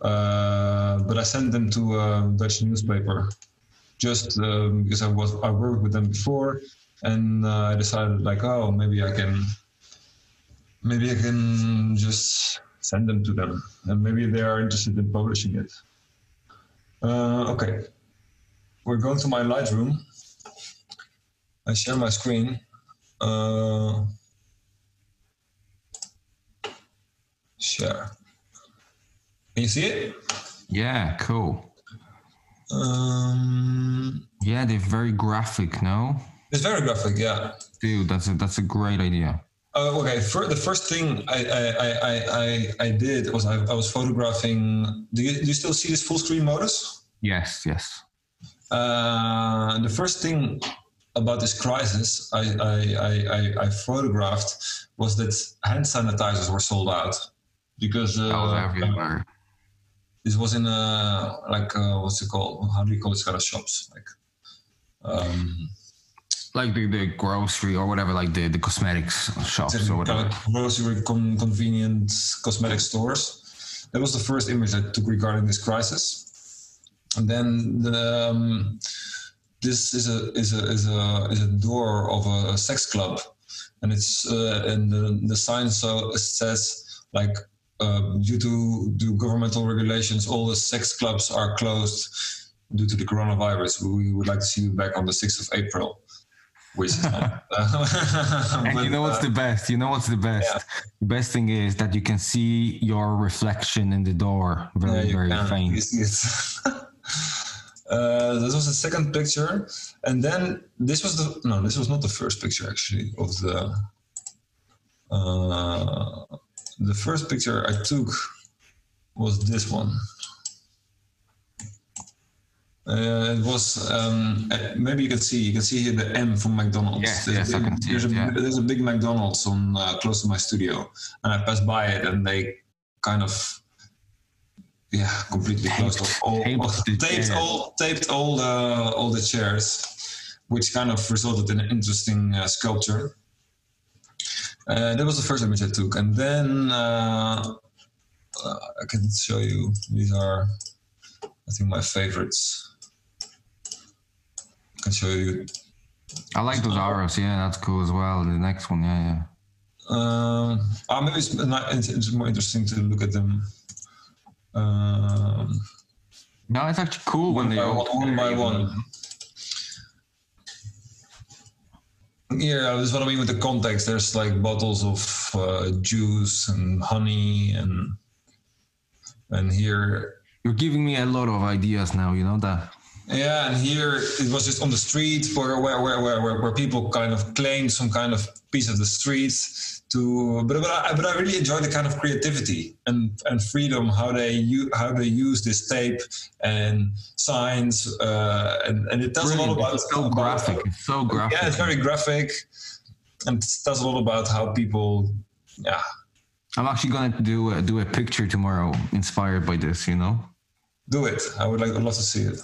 Uh, but i sent them to a dutch newspaper just um, because i was i worked with them before and uh, i decided like oh maybe i can maybe i can just send them to them and maybe they are interested in publishing it. Uh, okay. We're going to my lightroom. I share my screen. Uh, share can you see it
Yeah, cool.
um,
Yeah, they're very graphic. No,
it's very graphic yeah
dude, that's a that's a great idea.
Uh, okay, for, the first thing I I, I, I, I did was I, I was photographing. Do you, do you still see this full screen modus?
Yes, yes.
Uh, the first thing about this crisis I, I, I, I, I photographed was that hand sanitizers were sold out because uh,
was everywhere.
this was in a like uh, what's it called? How do you call this kind of shops? Like um,
Like the, the grocery or whatever, like the, the cosmetics shops or whatever.
grocery con- convenient cosmetic stores. That was the first image I took regarding this crisis. And then the, um, this is a is a is a is a door of a sex club and it's uh, and the, the sign so it says like uh, due to the governmental regulations, all the sex clubs are closed due to the coronavirus. We would like to see you back on the sixth of April. Which is
And you know what's
uh,
the best? You know what's the best?
yeah.
The best thing is that you can see your reflection in the door very,
Yeah,
very
can.
faint.
See uh, this was the second picture, and then this was the no, this was not the first picture actually of the. Uh, the first picture I took was this one. Uh, it was um, maybe you can see you can see here the M from McDonald's.
Yes,
There's
yes,
a
I
big,
can see
there's
it,
a
yeah.
there's a big McDonald's on uh, close to my studio, and I passed by it, and they kind of yeah completely closed
Taped-
off all,
taped
all-
the
taped
chairs.
all taped all the all the chairs, which kind of resulted in an interesting uh, sculpture. Uh, that was the first image I took, and then uh, uh, I can show you. These are, I think, my favorites. I can show you.
I like those arrows. Yeah, that's cool as well. The next one, yeah, yeah.
Um, ah, maybe it's, not, it's, it's more interesting to look at them. Um,
No, it's actually cool when they
by,
all
one, one by one. Yeah, this is what I mean with the context. There's like bottles of uh, juice and honey, and and here
You're giving me a lot of ideas now. You know that.
Yeah, and here it was just on the street where where where where, where, where people kind of claimed some kind of piece of the streets to, but but I, but I really enjoy the kind of creativity and and freedom how they u- how they use this tape and signs uh, and and it tells a lot about
It's so
about-
graphic. It's so graphic.
Yeah, it's very graphic, and it tells a lot about how people. Yeah,
I'm actually gonna do a, do a picture tomorrow inspired by this. You know.
do it. I would like I'd love to see it.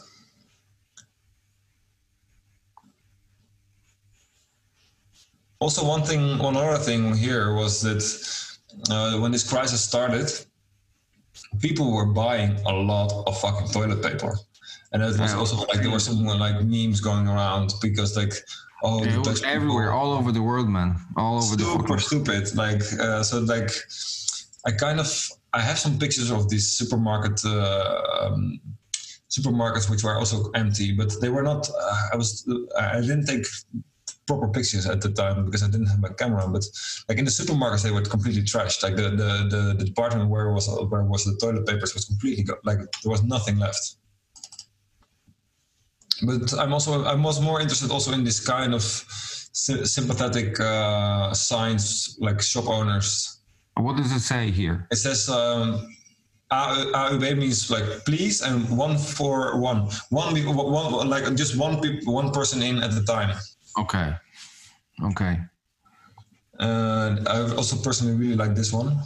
Also, one thing, one other thing here was that uh, when this crisis started, people were buying a lot of fucking toilet paper, and it was also like there were some like memes going around because like oh the
it was everywhere, all over the world, man. All over the
super stupid. Like uh, so, like I kind of I have some pictures of these supermarket uh, um, supermarkets which were also empty, but they were not. Uh, I was I didn't take proper pictures at the time because I didn't have my camera. But like in the supermarkets, they were completely trashed. Like the the the, the department where was where was the toilet papers was completely go- like there was nothing left. But I'm also I was more interested also in this kind of sy- sympathetic uh, signs like shop owners.
What does it say here?
It says um, A- AUB means like please and one for one, one one like just one peop one person in at a time.
Okay. Okay.
And I also personally really like this one.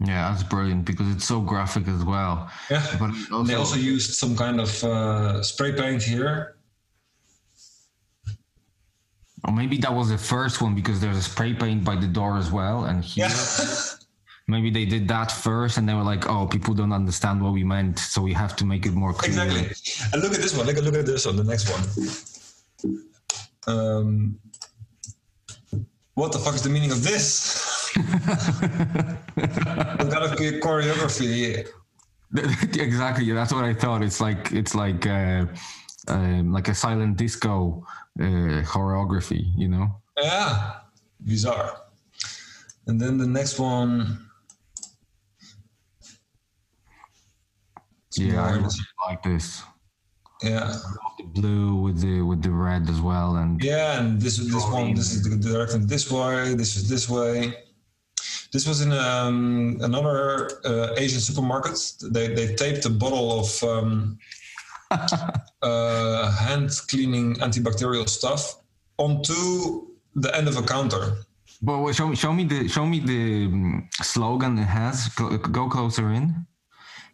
Yeah, that's brilliant because it's so graphic as well.
Yeah.
But also,
They also used some kind of uh, spray paint here.
or maybe that was the first one because there's a spray paint by the door as well, and here
Yeah.
maybe they did that first, and they were like, "Oh, people don't understand what we meant, so we have to make it more clear."
Exactly. And look at this one. Look at look at this one. The next one. Um, what the fuck is the meaning of this? what kind a choreography?
exactly. That's what I thought. It's like it's like uh, um, like a silent disco uh, choreography, you know?
Yeah, bizarre. And then the next one.
Yeah, I really like this.
Yeah,
The blue with the with the red as well, and
yeah, and this is this one. This is the direction this way. This is this way. This was in um, another uh, Asian supermarket. They they taped a bottle of um, uh, hand cleaning antibacterial stuff onto the end of a counter.
But wait, show me, show me the, show me the um, slogan it has. Go, go closer in.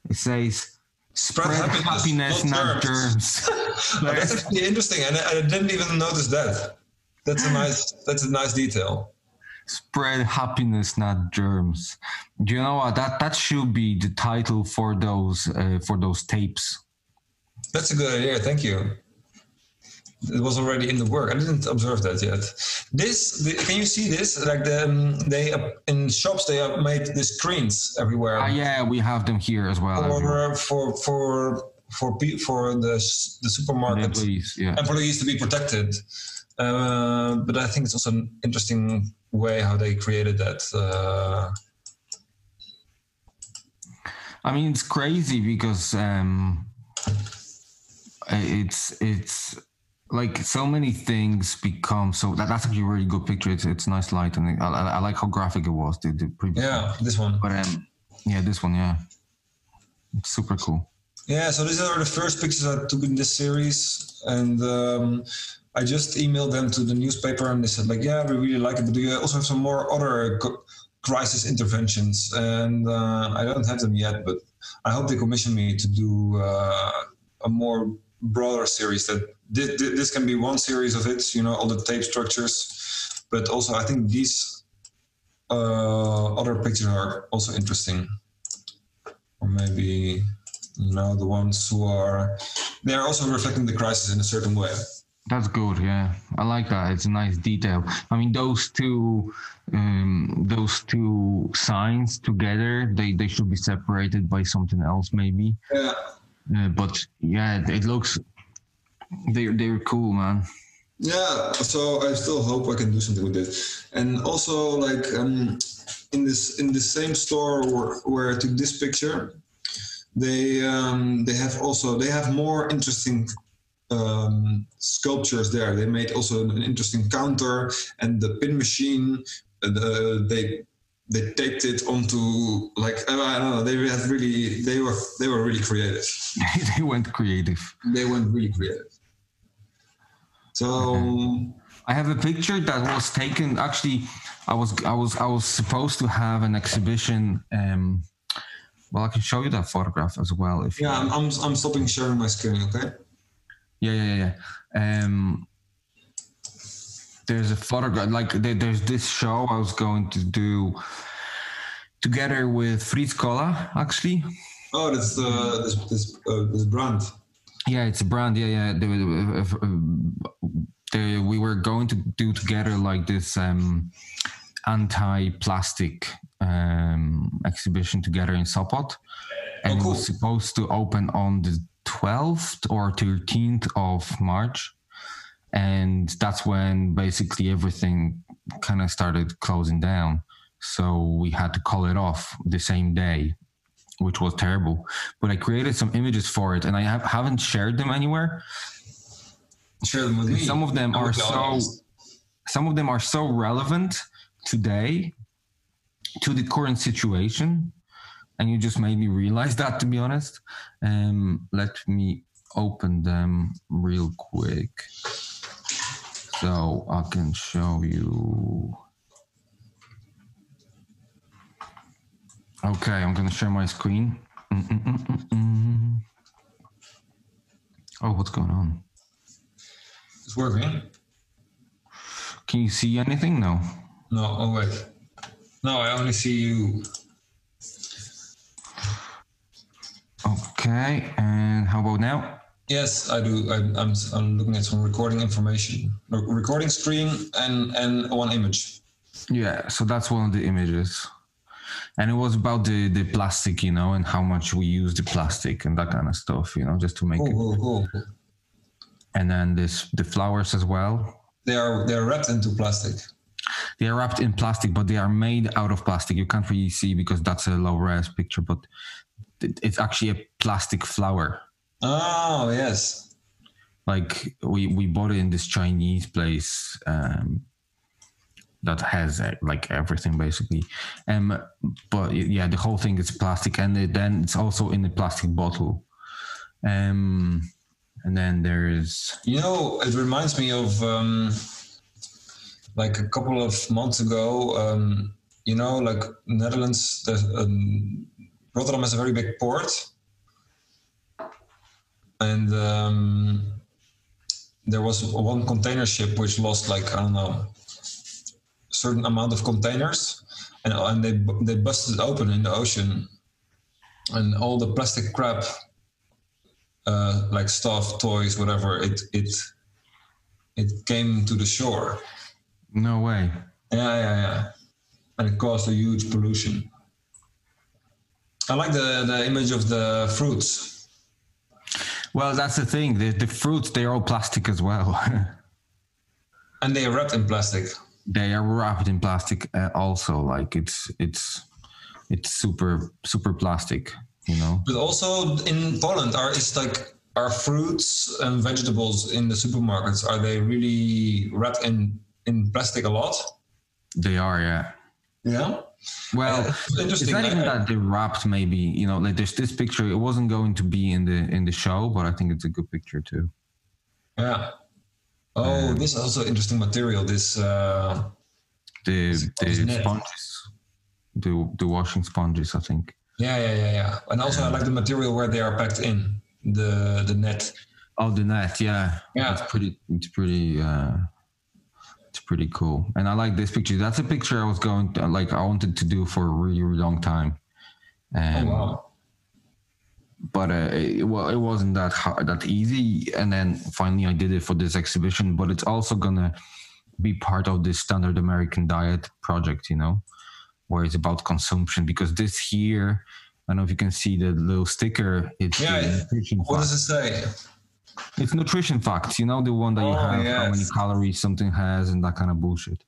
It says, "Spread, happiness, not germs."
Oh, that's actually interesting, and I, I didn't even notice that. That's a nice. That's a nice detail.
Spread happiness, not germs. Do you know what? That that should be the title for those uh, for those tapes.
That's a good idea. Thank you. It was already in the work. I didn't observe that yet. This, the, can you see this? Like the um, they uh, in shops they have made the screens everywhere.
Ah, yeah, we have them here as well.
for for for for pe- for the the supermarket
Employees, yeah.
employees to be protected. Uh, but I think it's also an interesting way how they created that. Uh,
I mean, it's crazy because um, it's it's like so many things become so that, that's actually a really good picture. It's it's nice light and I, I, I like how graphic it was. The, the previous one.
yeah, this one.
but um, yeah, this one, yeah, it's super cool.
Yeah, so these are the first pictures I took in this series, and um, I just emailed them to the newspaper, and they said like, "Yeah, we really like it, but do you also have some more other co- crisis interventions?" And uh, I don't have them yet, but I hope they commission me to do uh, a more broader series. That this, this can be one series of it, you know, all the tape structures, but also I think these uh, other pictures are also interesting, or maybe you know the ones who are they are also reflecting the crisis in a certain way
That's good, yeah. I like that. It's a nice detail. I mean, those two, um, those two signs together, they they should be separated by something else, maybe.
yeah
Uh, but yeah, it looks they're they're cool, man.
yeah so i still hope i can do something with it and also like um in this in the same store where, where i took this picture they um they have also they have more interesting um sculptures there they made also an interesting counter and the pin machine uh, the, they they taped it onto like I don't know. They had really they were they were really creative.
they went creative.
They went really creative. So
I have a picture that was taken. Actually, I was I was I was supposed to have an exhibition. Um, well, I can show you that photograph as well. If you
yeah, I'm I'm, I'm stopping sharing my screen. Okay.
Yeah, yeah, yeah. yeah. Um, there's a photograph. Like there, there's this show I was going to do together with Fritz-Kola, actually.
Oh, that's uh, this this uh, this brand.
Yeah, it's a brand. Yeah, yeah. They, were- uh, uh, they, we were going to do together like this um, anti-plastic um, exhibition together in Sopot, and it
cool.
was supposed to open on the 12th or 13th of March, and that's when basically everything kind of started closing down. So we had to call it off the same day which was terrible. But I created some images for it, and I have, haven't shared them anywhere.
Share them with me.
Some of them are so, some of them are so relevant today to the current situation, and you just made me realize that. To be honest, um, let me open them real quick so I can show you. Okay, I'm gonna share my screen. Mm-mm-mm-mm-mm. Oh, what's going on?
It's working.
Can you see anything? No.
No. Oh wait. No, I only see you.
Okay, and how about now?
Yes, I do. I, I'm I'm looking at some recording information, recording screen, and and one image.
Yeah, so that's one of the images. And it was about the, the plastic, you know, and how much we use the plastic and that kind of stuff, you know, just to make
Cool,
it.
cool, cool.
And then this the flowers as well.
They are they are wrapped into plastic.
They are wrapped in plastic, but they are made out of plastic. You can't really see because that's a low res picture, but it's actually a plastic flower.
Oh yes.
like we we bought it in this chinese place um that has uh, like everything basically um but yeah the whole thing is plastic and then it's also in a plastic bottle um and then there is
You know, it reminds me of um, like a couple of months ago. Um, you know, like Netherlands, the, um, Rotterdam has a very big port, and um, there was one container ship which lost like I don't know, certain amount of containers, and and they they busted it open in the ocean, and all the plastic crap uh, like stuff, toys, whatever. It it it came to the shore.
No way.
Yeah, yeah, yeah. And it caused a huge pollution. I like the, the image of the fruits.
Well, that's the thing. The, the fruits, they're all plastic as well.
And they are wrapped in plastic.
They are wrapped in plastic uh, also. Like it's it's it's super super plastic. You know.
But also in Poland, are it's like are fruits and vegetables in the supermarkets are they really wrapped in in plastic a lot?
They are, yeah.
Yeah.
Well,
Uh,
it's
interesting.
not even that they're wrapped. Maybe you know, like there's this picture. It wasn't going to be in the in the show, but I think it's a good picture too.
Yeah. Oh, this is also interesting material. This uh,
The the sponges, the the washing sponges. I think.
yeah, yeah, yeah, yeah. And also, I like the material where they are packed in the the net.
Oh, the net. Yeah.
Yeah.
It's pretty. It's pretty. uh It's pretty cool, and I like this picture. That's a picture I was going to, like. I wanted to do for a really, really long time.
Oh
Um,
wow.
But uh, it, well, it wasn't that hard, that easy. And then finally, I did it for this exhibition. But it's also gonna be part of this standard American diet project, you know, where it's about consumption. Because this here, I don't know if you can see the little sticker. It's
Yeah, What does it say?
It's nutrition facts, you know, the one that you
Oh,
have, how many calories something has, and that kind of bullshit.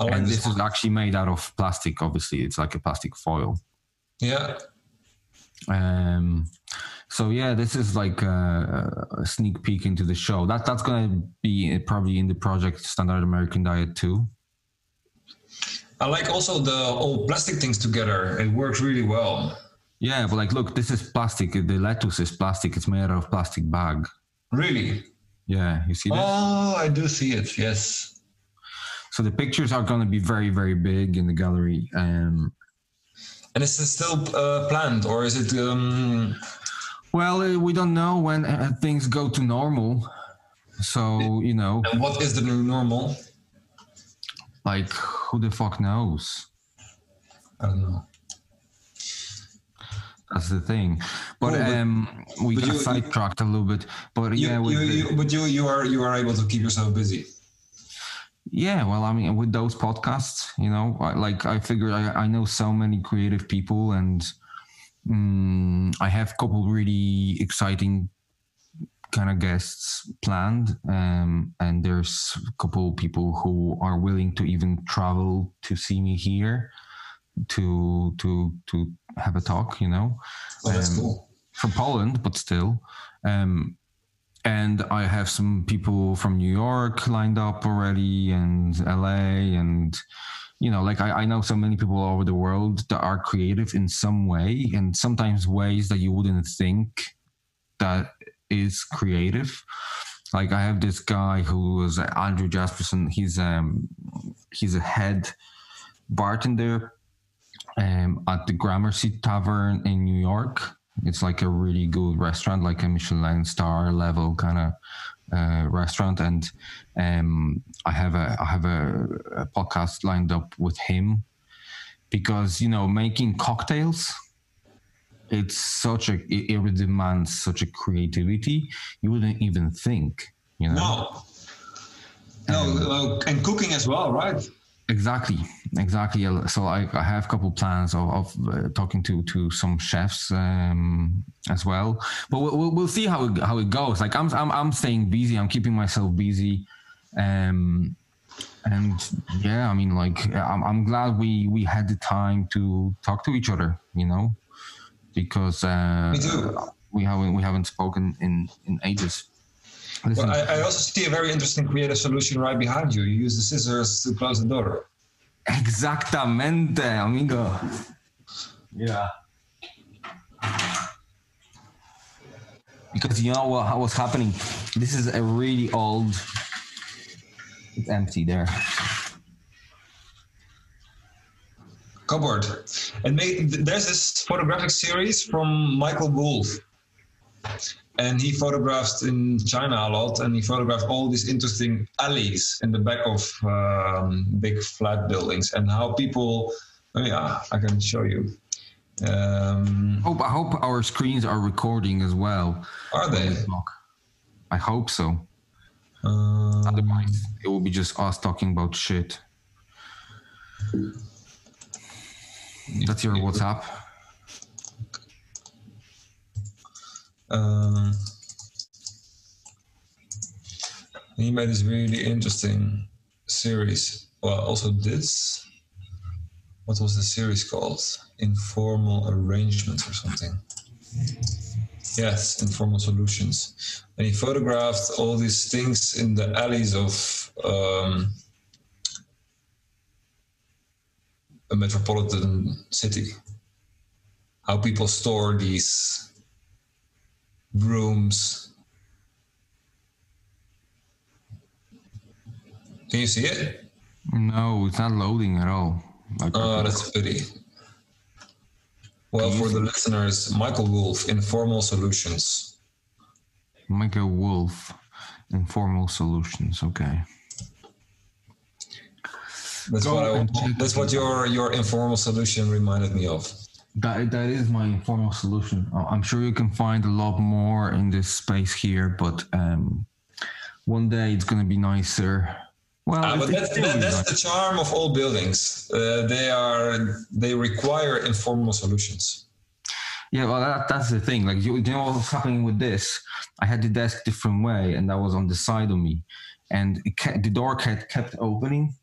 And
this.
this is actually made out of plastic. Obviously, it's like a plastic foil.
Yeah.
Um, so yeah, this is like a, a sneak peek into the show. That that's gonna be probably in the project Standard American Diet too.
I like also the all plastic things together. It works really well.
Yeah, but like, look, this is plastic. The lettuce is plastic. It's made out of plastic bag.
Really.
Yeah, you see that?
Oh, I do see it. Yes.
So the pictures are gonna be very very big in the gallery. Um,
And is it still uh, planned, or is it? Um,
well, uh, we don't know when uh, things go to normal. So you know,
and what is the new normal?
like, who the fuck knows?
I don't know.
That's the thing. But,
Oh, but-
um, we
but
got
you-
sidetracked a little bit. But
You,
yeah,
you,
the-
you, but you, you are you are able to keep yourself busy.
Yeah. Well, I mean, with those podcasts, you know, I, like I figured I, I know so many creative people, and mm, I have a couple really exciting kind of guests planned. Um, and there's a couple people who are willing to even travel to see me here to to to have a talk. You know.
Oh, that's
Um,
cool.
from Poland, but still. Um, and I have some people from New York lined up already, and LA, and you know, like I, I know so many people all over the world that are creative in some way, and sometimes ways that you wouldn't think that is creative. Like I have this guy who was Andrew Jasperson. He's um he's a head bartender um, at the Gramercy Tavern in New York. It's like a really good restaurant, like a Michelin star level kind of uh, restaurant. And um, I have a I have a, a podcast lined up with him because you know making cocktails. It's such a it, it demands such a creativity you wouldn't even think. You know.
No. No, uh, and cooking as well, right?
Exactly, exactly. So I, I have a couple plans of, of uh, talking to to some chefs um, as well, but we'll, we'll, we'll see how it, how it goes. Like I'm, I'm I'm staying busy. I'm keeping myself busy, um, and yeah, I mean, like I'm, I'm glad we we had the time to talk to each other. You know, because uh, we haven't we haven't spoken in in ages. Listen,
Well, I, I also see a very interesting creative solution right behind you. You use the scissors to close the door.
Exactamente, amigo. Yeah. Because you know what what's happening? This is a really old. It's empty there.
cupboard. And made, there's this photographic series from Michael Wolf. And he photographed in China a lot, and he photographed all these interesting alleys in the back of um, big flat buildings, and how people. Oh yeah, I can show you. Um,
Hope I hope our screens are recording as well.
are they?
I hope so.
Uh,
Otherwise, it will be just us talking about shit. That's your WhatsApp.
Um, he made this really interesting series. Well, also this. What was the series called? Informal arrangements or something. Yes, informal solutions. And he photographed all these things in the alleys of um, a metropolitan city. How people store these rooms. Can you see it?
No, it's not loading at all. Like,
Oh, that's a pity. Well, for the listeners, Michael Wolf, Informal Solutions.
Michael Wolf, Informal Solutions. Okay.
That's
Go
what I, that's what your your informal solution reminded me of.
That that is my informal solution. Uh, I'm sure you can find a lot more in this space here, but um, one day it's gonna be nicer. Well, it-
but that's, that, that's
nice.
the charm of all buildings. Uh, they are they require informal solutions.
yeah. Well, that, that's the thing. Like you, you know what's happening with this? I had the desk different way, and that was on the side of me, and it kept, the door kept kept opening.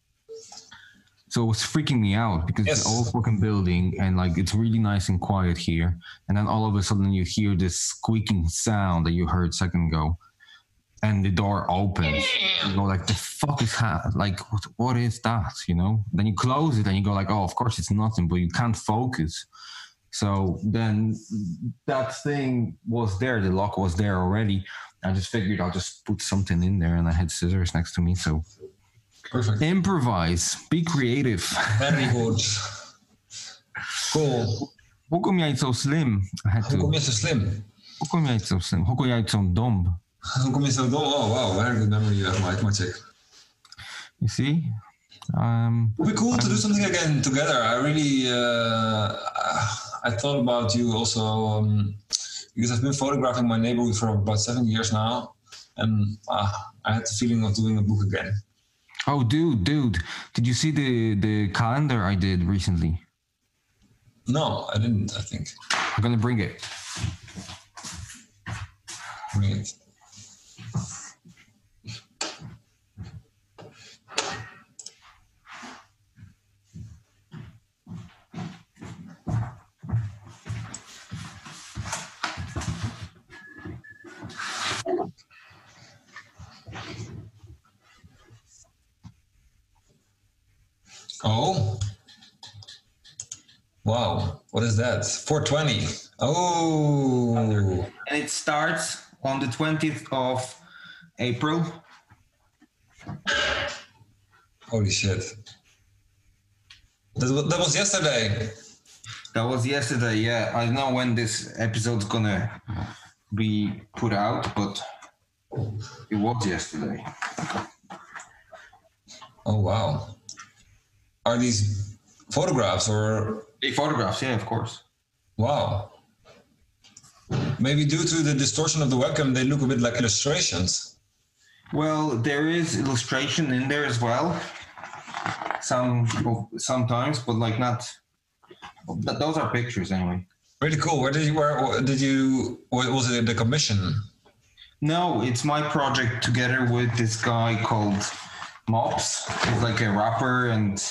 So it was freaking me out because it's
Yes.
an old fucking building and like it's really nice and quiet here. And then all of a sudden you hear this squeaking sound that you heard a second ago. And the door opens. You go like, the fuck is that? Like, what, what is that? You know? Then you close it and you go like, oh, of course it's nothing, but you can't focus. So then that thing was there. The lock was there already. I just figured I'll just put something in there, and I had scissors next to me. So
Perfect.
improvise, be creative.
Very good. Cool.
Hoe kom jij zo slim? I had
Hoe kom
to.
je zo slim?
Hoe kom jij zo slim? Hoe kom jij zo dom?
Hoe kom je zo dom? Oh wow, very good memory you have, Mike.
You see? Um,
It would be cool to do something again together. I really, uh, I thought about you also um, because I've been photographing my neighborhood for about seven years now, and uh, I had the feeling of doing a book again.
Oh, dude, dude, did you see the the calendar I did recently?
No, I didn't. I think.
I'm gonna bring it.
Bring it. Oh. Wow. What is that? 420. Oh.
And it starts on the 20th of April.
Holy shit. That, wa- that was yesterday.
That was yesterday. Yeah, I don't know when this episode's gonna be put out, but it was yesterday.
Oh, wow. Are these photographs or.
Big photographs, yeah, of course.
Wow. Maybe due to the distortion of the webcam, they look a bit like illustrations.
Well, there is illustration in there as well. Some sometimes, but like not. But those are pictures anyway.
Really cool. Where did you, where, did you, what was it the commission?
No, it's my project together with this guy called Mops. He's like a rapper and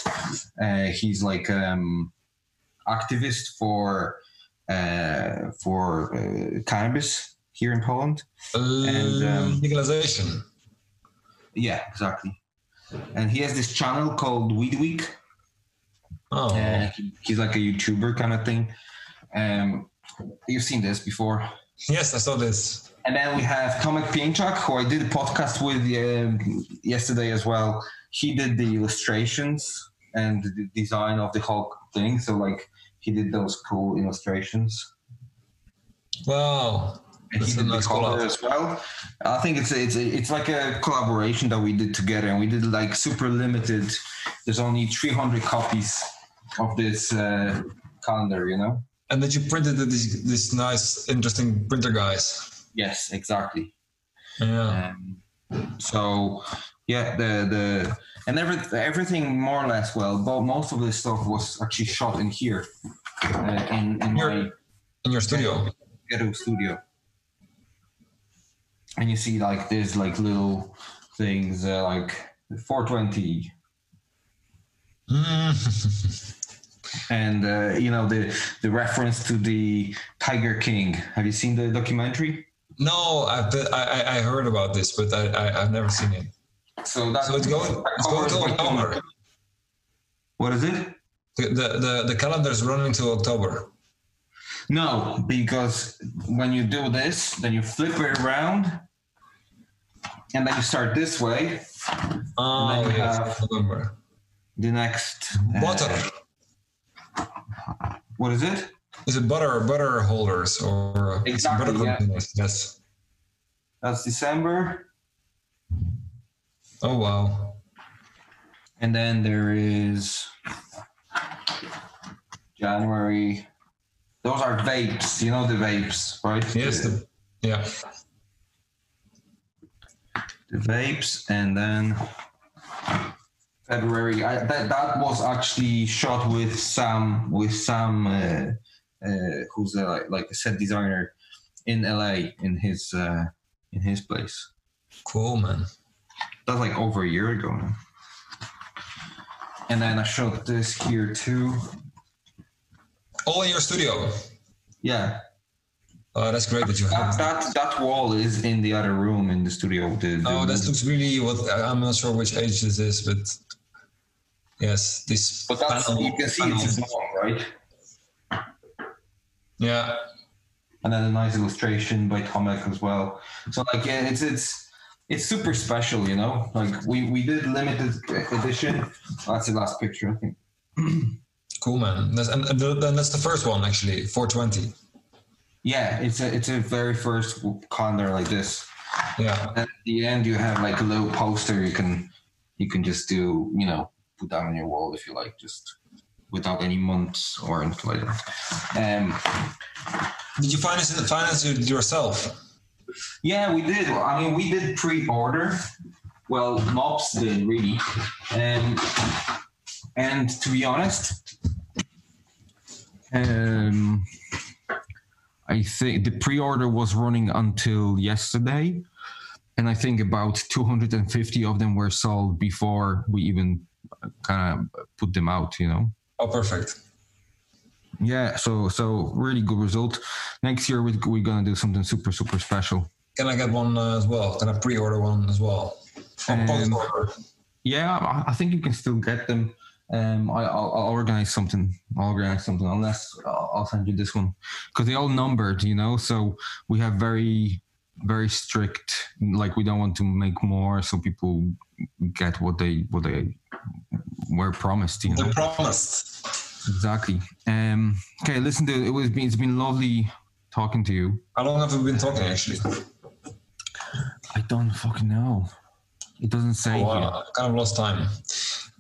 uh, he's like um activist for uh, for uh, cannabis here in Poland. And, um,
legalization.
Yeah, exactly. And he has this channel called Weed Week.
Oh.
Uh, he- he's like a YouTuber kind of thing. Um, you've seen this before.
Yes, I saw this.
And then we have Tomek Pięczak, who I did a podcast with um, yesterday as well. He did the illustrations and the design of the whole thing. So like he did those cool illustrations.
Wow.
And
That's
he
a
did
nice
the color
collab.
as well. I think it's it's it's like a collaboration that we did together, and we did like super limited. There's only 300 copies of this uh, calendar, you know.
And that you printed this, this nice, interesting printer guys.
Yes, exactly.
Yeah.
Um, so Yeah, the the and every, everything more or less well, but most of this stuff was actually shot in here, uh, in in
Here.
my
In your studio.
ghetto studio. And you see like there's like little things uh, like 420
Mm.
and uh, you know the the reference to the Tiger King. Have you seen the documentary?
No, I've been, I, I I heard about this, but I, I I've never seen it.
So that
So it's going it's going to October.
What is it?
The the the, calendar is running to October.
No, because when you do this, then you flip it around, and then you start this way.
Oh
then
yes,
have-
November.
The next uh,
Butter.
What is it?
Is it butter butter holders or
Exactly,
butter
yeah.
Yes.
That's December,
Oh wow.
and then there is January. Those are vapes. You know the vapes, right?
Yes.
The,
The, yeah.
the vapes, and then February. I, that that was actually shot with some with some uh, uh, who's a, like a set designer in LA in his uh, in his place.
Cool man.
That's like over a year ago now. And then I shot this here too.
All in your studio.
Yeah,
Oh, that's great that you have.
that, that wall is in the other room in the studio. The, the
Oh, that looks really what I'm not sure which age this is, but yes, this
but that's
panel-
you can see
panel-
it's small, right?
Yeah.
And then a nice illustration by Tomek as well. So like yeah, it's it's it's super special, you know. Like we we did limited edition. That's the last picture, I think.
Cool man. That's, and, and then that's the first one actually, 420.
Yeah, it's a it's a very first calendar like this.
Yeah.
at the end you have like a little poster you can you can just do you know put that on your wall if you like just without any months or anything like that um
Did you finance it, finance it yourself?
yeah we did i mean we did pre-order well Mops did really um and to be honest
Um, I think the pre-order was running until yesterday, and I think about 250 of them were sold before we even kind of put them out. You know.
Oh, perfect.
Yeah. So so really good result. Next year we we're gonna do something super super special.
Can I get one uh, as well? Can I pre-order one as well?
Um. Yeah, I, I think you can still get them. Um, I, I'll, I'll organize something. I'll organize something. Unless I'll, I'll send you this one because they all numbered, you know. So we have very, very strict. Like we don't want to make more, so people get what they what they were promised. You know
They promised.
exactly. Um. Okay. Listen to it. Was it's been lovely talking to you.
How long have we been talking actually?
I don't fucking know. It doesn't say.
Oh, wow. I kind of lost time.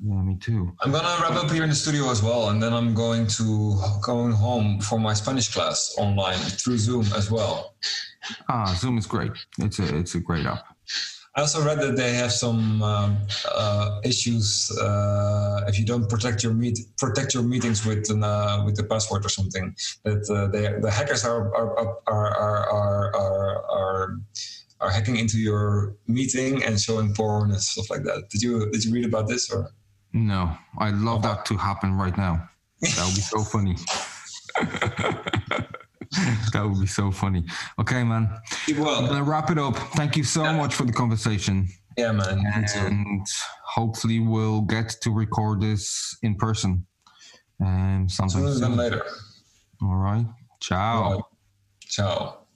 Yeah, me too.
I'm gonna wrap up here in the studio as well, and then I'm going to going home for my Spanish class online through Zoom as well.
Ah, Zoom is great. It's a it's a great app.
I also read that they have some um, uh, issues uh, if you don't protect your meet protect your meetings with an, uh, with the password or something. That uh, they, the hackers are are, are, are, are, are, are are hacking into your meeting and showing porn and stuff like that. Did you did you read about this or?
No, I'd love that to happen right now. That would be so funny. that would be so funny. Okay, man. I'm
Well,
gonna wrap it up. Thank you so much for the conversation,
yeah, man.
and hopefully we'll get to record this in person. And something
Sooner than
soon.
later.
All right. Ciao.
Right. Ciao.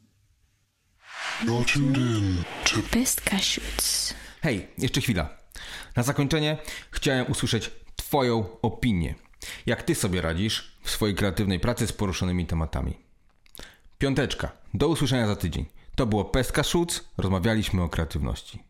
You're tuned in to
Best Cashews.
Hej, jeszcze chwila. Na zakończenie chciałem usłyszeć Twoją opinię. Jak Ty sobie radzisz w swojej kreatywnej pracy z poruszonymi tematami? Piąteczka. Do usłyszenia za tydzień. To było Pestka Szuc. Rozmawialiśmy o kreatywności.